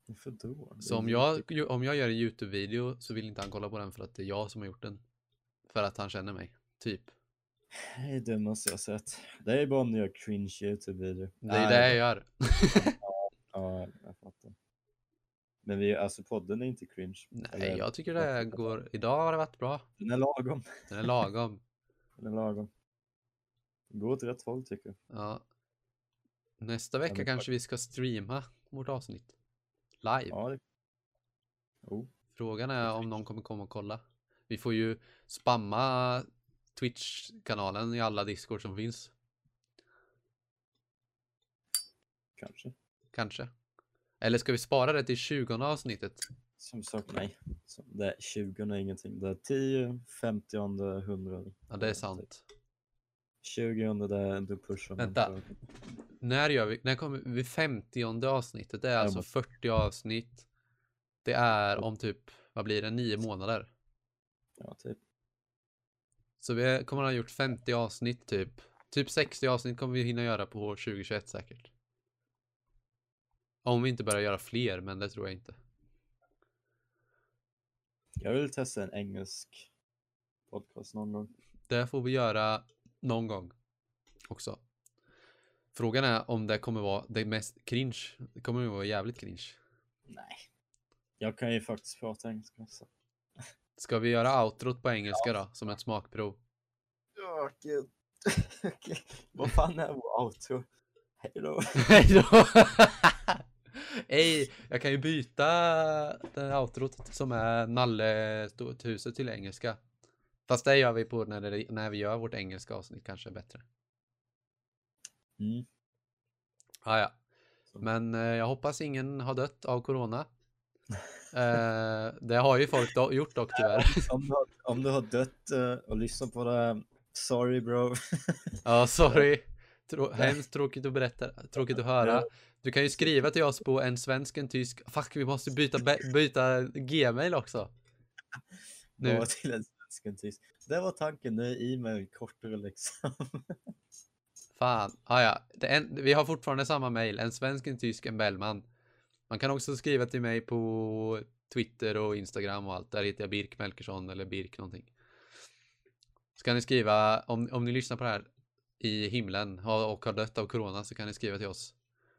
Varför då? Så om jag, ju- om jag gör en YouTube-video så vill inte han kolla på den för att det är jag som har gjort den. För att han känner mig. Typ. Det är det dummaste jag sett. Det är bara om du gör cringe YouTube-videor. Det är det jag gör. Ja, jag fattar. Men vi, alltså podden är inte cringe. Nej, Eller- jag tycker det går. Idag har det varit bra. Den är lagom. Den är lagom. Den är lagom. Gå åt rätt håll tycker jag. Ja. Nästa vecka men kanske vi ska streama vårt avsnitt. Live. Ja, det... Oh, Frågan är om någon kommer komma och kolla. Vi får ju spamma Twitch-kanalen i alla Discord som finns. kanske. Kanske. Eller ska vi spara det till 20 avsnittet? Som sagt, nej. Det är 20 är ingenting. Det är 10, 50, 100. Ja, det är sant. 20 det är du pushar Vänta. När gör vi? När kommer vi? 50 avsnittet? Det är alltså men- 40 avsnitt. Det är om typ, vad blir det, 9 månader. Ja, typ. Så vi kommer ha gjort 50 avsnitt typ. Typ 60 avsnitt kommer vi hinna göra på 2021 säkert. Om vi inte börjar göra fler, men det tror jag inte. Jag vill testa en engelsk podcast någon gång. Det får vi göra någon gång också. Frågan är om det kommer vara det mest cringe. Det kommer ju vara jävligt cringe. Nej. Jag kan ju faktiskt prata engelska. Så. Ska vi göra outrot på engelska då, som ett smakprov? Ja, gud. Vad fan är vår outro? Hej då. Hej då! Ej, jag kan ju byta det outrot som är Nalle stod huset till engelska. Fast det gör vi på när, det, när vi gör vårt engelska avsnitt kanske bättre. Mm. Ah, ja. Men eh, jag hoppas ingen har dött av corona. Eh, det har ju folk do- gjort dock tyvärr. Om, du har, om du har dött eh, och lyssnat på det här, sorry bro. Ja, sorry. Trå- hemskt tråkigt att berätta, tråkigt att höra. Du kan ju skriva till oss på en svensk, en tysk. Fuck, vi måste byta, byta gmail också. Nu. Bara till en svensk en tysk. Det var tanken, nu är e-mail kortare liksom. Fan. Ah, ja. en, vi har fortfarande samma mail. En svensk, en tysk, en Bellman. Man kan också skriva till mig på Twitter och Instagram och allt. Där heter jag Birk Melkersson eller Birk någonting. Så kan ni skriva, om, om ni lyssnar på det här i himlen och och har dött av corona så kan ni skriva till oss.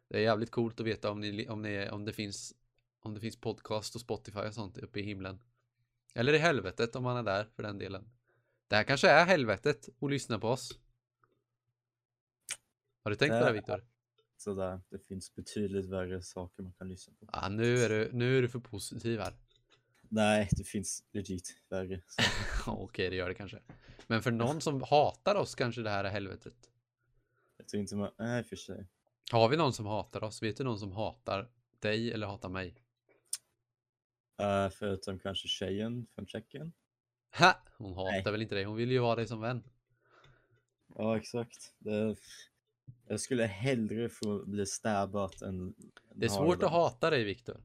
Det är jävligt coolt att veta om, ni, om, ni, om, det, finns, om det finns podcast och Spotify och sånt uppe i himlen. Eller i helvetet om man är där för den delen. Det här kanske är helvetet att lyssna på oss. Har du tänkt på det Det- Viktor? Sådär, det finns betydligt värre saker man kan lyssna på. Ja, nu är du, nu är du för positiv här. Nej, det finns legit värre. Okej, det gör det kanske. Men för någon som hatar oss kanske det här är helvetet. jag tror inte man, nej för sig. Har vi någon som hatar oss? Vet du någon som hatar dig eller hatar mig? Uh, förutom kanske tjejen från Tjeckien. Ha! Hon hatar Nej. väl inte dig? Hon vill ju ha dig som vän. Ja, exakt. Det, jag skulle hellre få bli stabbat än... Det är svårt att hata dig, Viktor.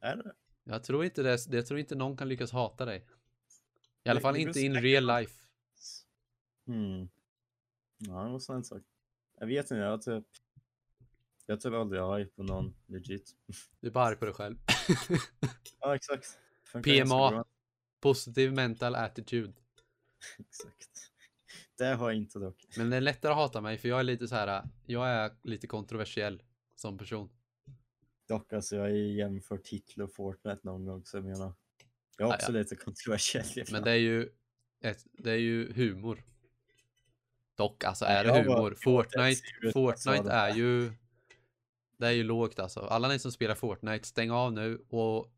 Är det? Jag tror inte det. Jag tror inte någon kan lyckas hata dig. I alla fall inte in real life. Hmm. Ja, det var snällt sagt. Jag vet inte, jag har typ... Jag typ aldrig arg på någon legit. Du är bara arg på dig själv. Ja, exakt. Funkar PMA. bra. Positive mental attitude. Exakt. Det har jag inte dock. Men det är lättare att hata mig för jag är lite så här. Jag är lite kontroversiell som person. Dock, alltså jag har ju jämfört Hitler och Fortnite någon gång, så jag menar... Jag är också ja. lite kontroversiell. Men det är ju ett, det är ju humor. Dock, alltså är det humor? Fortnite, Fortnite är ju Det är ju lågt alltså. Alla ni som spelar Fortnite, stäng av nu och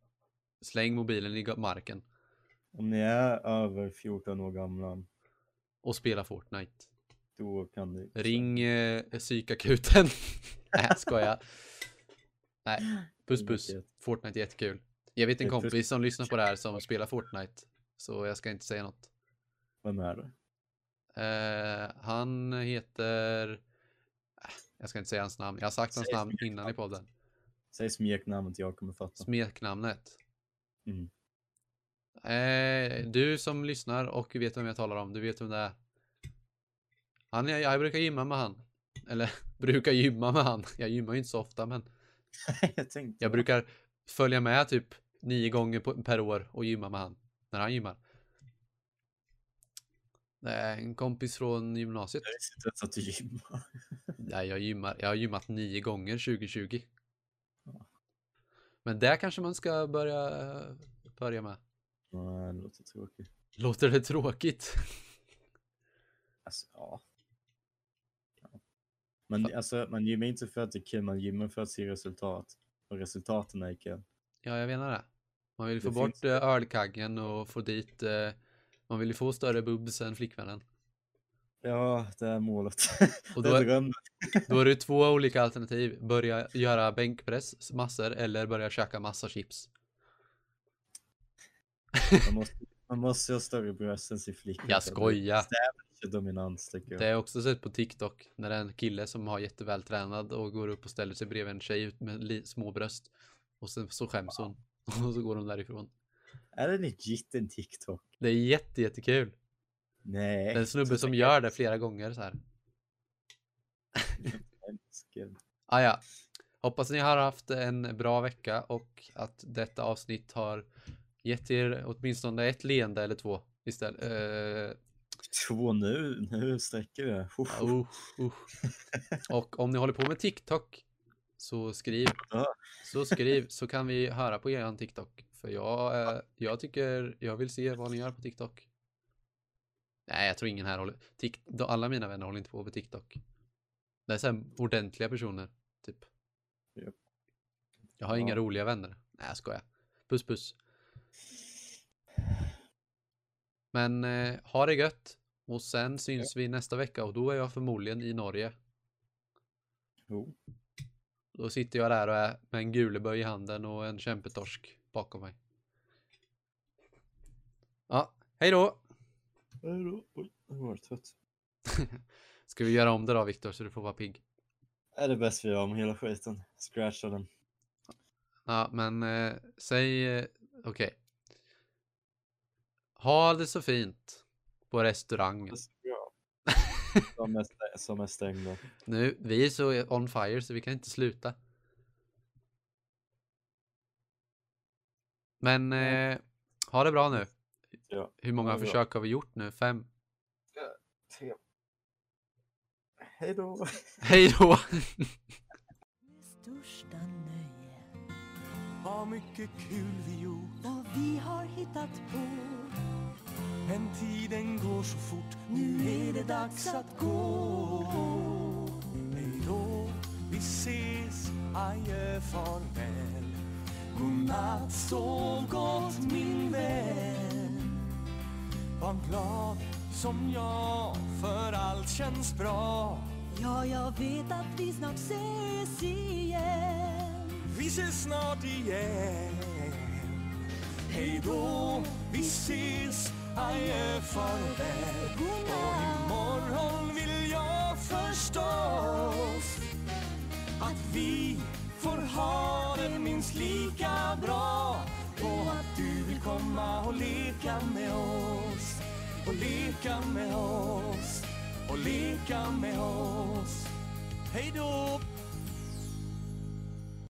släng mobilen i marken Om ni är över 14 år gamla, och spela Fortnite. då kan ni... Ring eh, psykakuten. Nej, skojar. Nej, puss puss. Fortnite är jättekul. Jag vet en kompis som lyssnar på det här som spelar Fortnite. Så jag ska inte säga något. Vem är det? Eh, han heter... Äh, Jag ska inte säga hans namn. Jag har sagt hans Säg namn smeknamn. innan i podden. Säg smeknamnet, jag kommer fatta. Smeknamnet. Mm. Eh, du som lyssnar och vet vem jag talar om, du vet vem det är. Han, jag, jag brukar gymma med han. Eller brukar gymma med han. Jag gymmar ju inte så ofta men jag tänkte... jag brukar följa med typ nio gånger på, per år och gymma med han. När han gymmar. Det är en kompis från gymnasiet. Jag visste inte ens att du gymmar. Nej, jag gymmar. Jag har gymmat nio gånger 2020. Men där kanske man ska börja, börja med. Nej, det låter tråkigt. Låter det tråkigt? Alltså, ja. ja. Men alltså, man gymmar inte för att det är kul, man gymmar för att se resultat. Och resultaten är kul. Ja, jag menar det. Man vill ju få Det bort finns- eh, ölkaggen och få dit... eh, Man vill ju få större boobs än flickvännen. Ja, det är målet. Och då är är, då är det två olika alternativ. Börja göra bänkpress massor eller börja käka massa chips. Man måste, man måste ha större bröst än sin flicka. Jag skojar. Det är dominans, tycker jag. Det har jag också sett på TikTok. När det är en kille som har jättevältränad och går upp och ställer sig bredvid en tjej med små bröst. Och sen så skäms hon. Och så går hon därifrån. Är det legit en TikTok? Det är jätte, jättekul. Nej. Det är en snubbe som gör det flera gånger så här. Ah, ja. Hoppas ni har haft en bra vecka och att detta avsnitt har gett er åtminstone ett leende eller två istället. Uh, Två nu, nu sträcker det. Uff, uh, uh. Och om ni håller på med TikTok så skriv, så skriv så kan vi höra på er TikTok. För jag, eh, jag tycker, jag vill se vad ni gör på TikTok. Nej, jag tror ingen här håller, Tik, då- alla mina vänner håller inte på med TikTok. Det är så ordentliga personer, typ. Japp. Jag har inga Ja. roliga vänner. Nej, jag skojar. Puss puss. Men eh, ha det gött. Och sen syns vi nästa vecka och då är jag förmodligen i Norge. Jo. Då sitter jag där och är med en guleböj i handen och en kämpetorsk bakom mig. Ja, hej då! Hej då. Oj, jag var trött. Ska vi göra om det då Viktor så du får vara pigg? Är det bäst vi gör med hela skiten? Scratcha den. Ja, men eh, säg eh, okej. Ha det så fint på restaurangen. Det som, är, stä- som är stängda. Nu, vi är så on fire så vi kan inte sluta. Men eh, ha det bra nu. Ja. Hur många bra. försök har vi gjort nu? Fem? Hej då! Hej då! största nöje Har mycket kul vi gjort vad vi har hittat på. Men tiden går så fort Nu är det dags att gå Hej då, vi ses, adjö, farväl Godnatt, sov gott min vän. Var glad som jag, för allt känns bra. Ja, jag vet att vi snart ses igen. Vi ses snart igen. Hej då, vi ses, adjö, farväl Och imorgon vill jag förstås Att vi får ha det minst lika bra. Och att du vill komma och leka med oss. Och leka med oss. Och leka med oss. Hej då,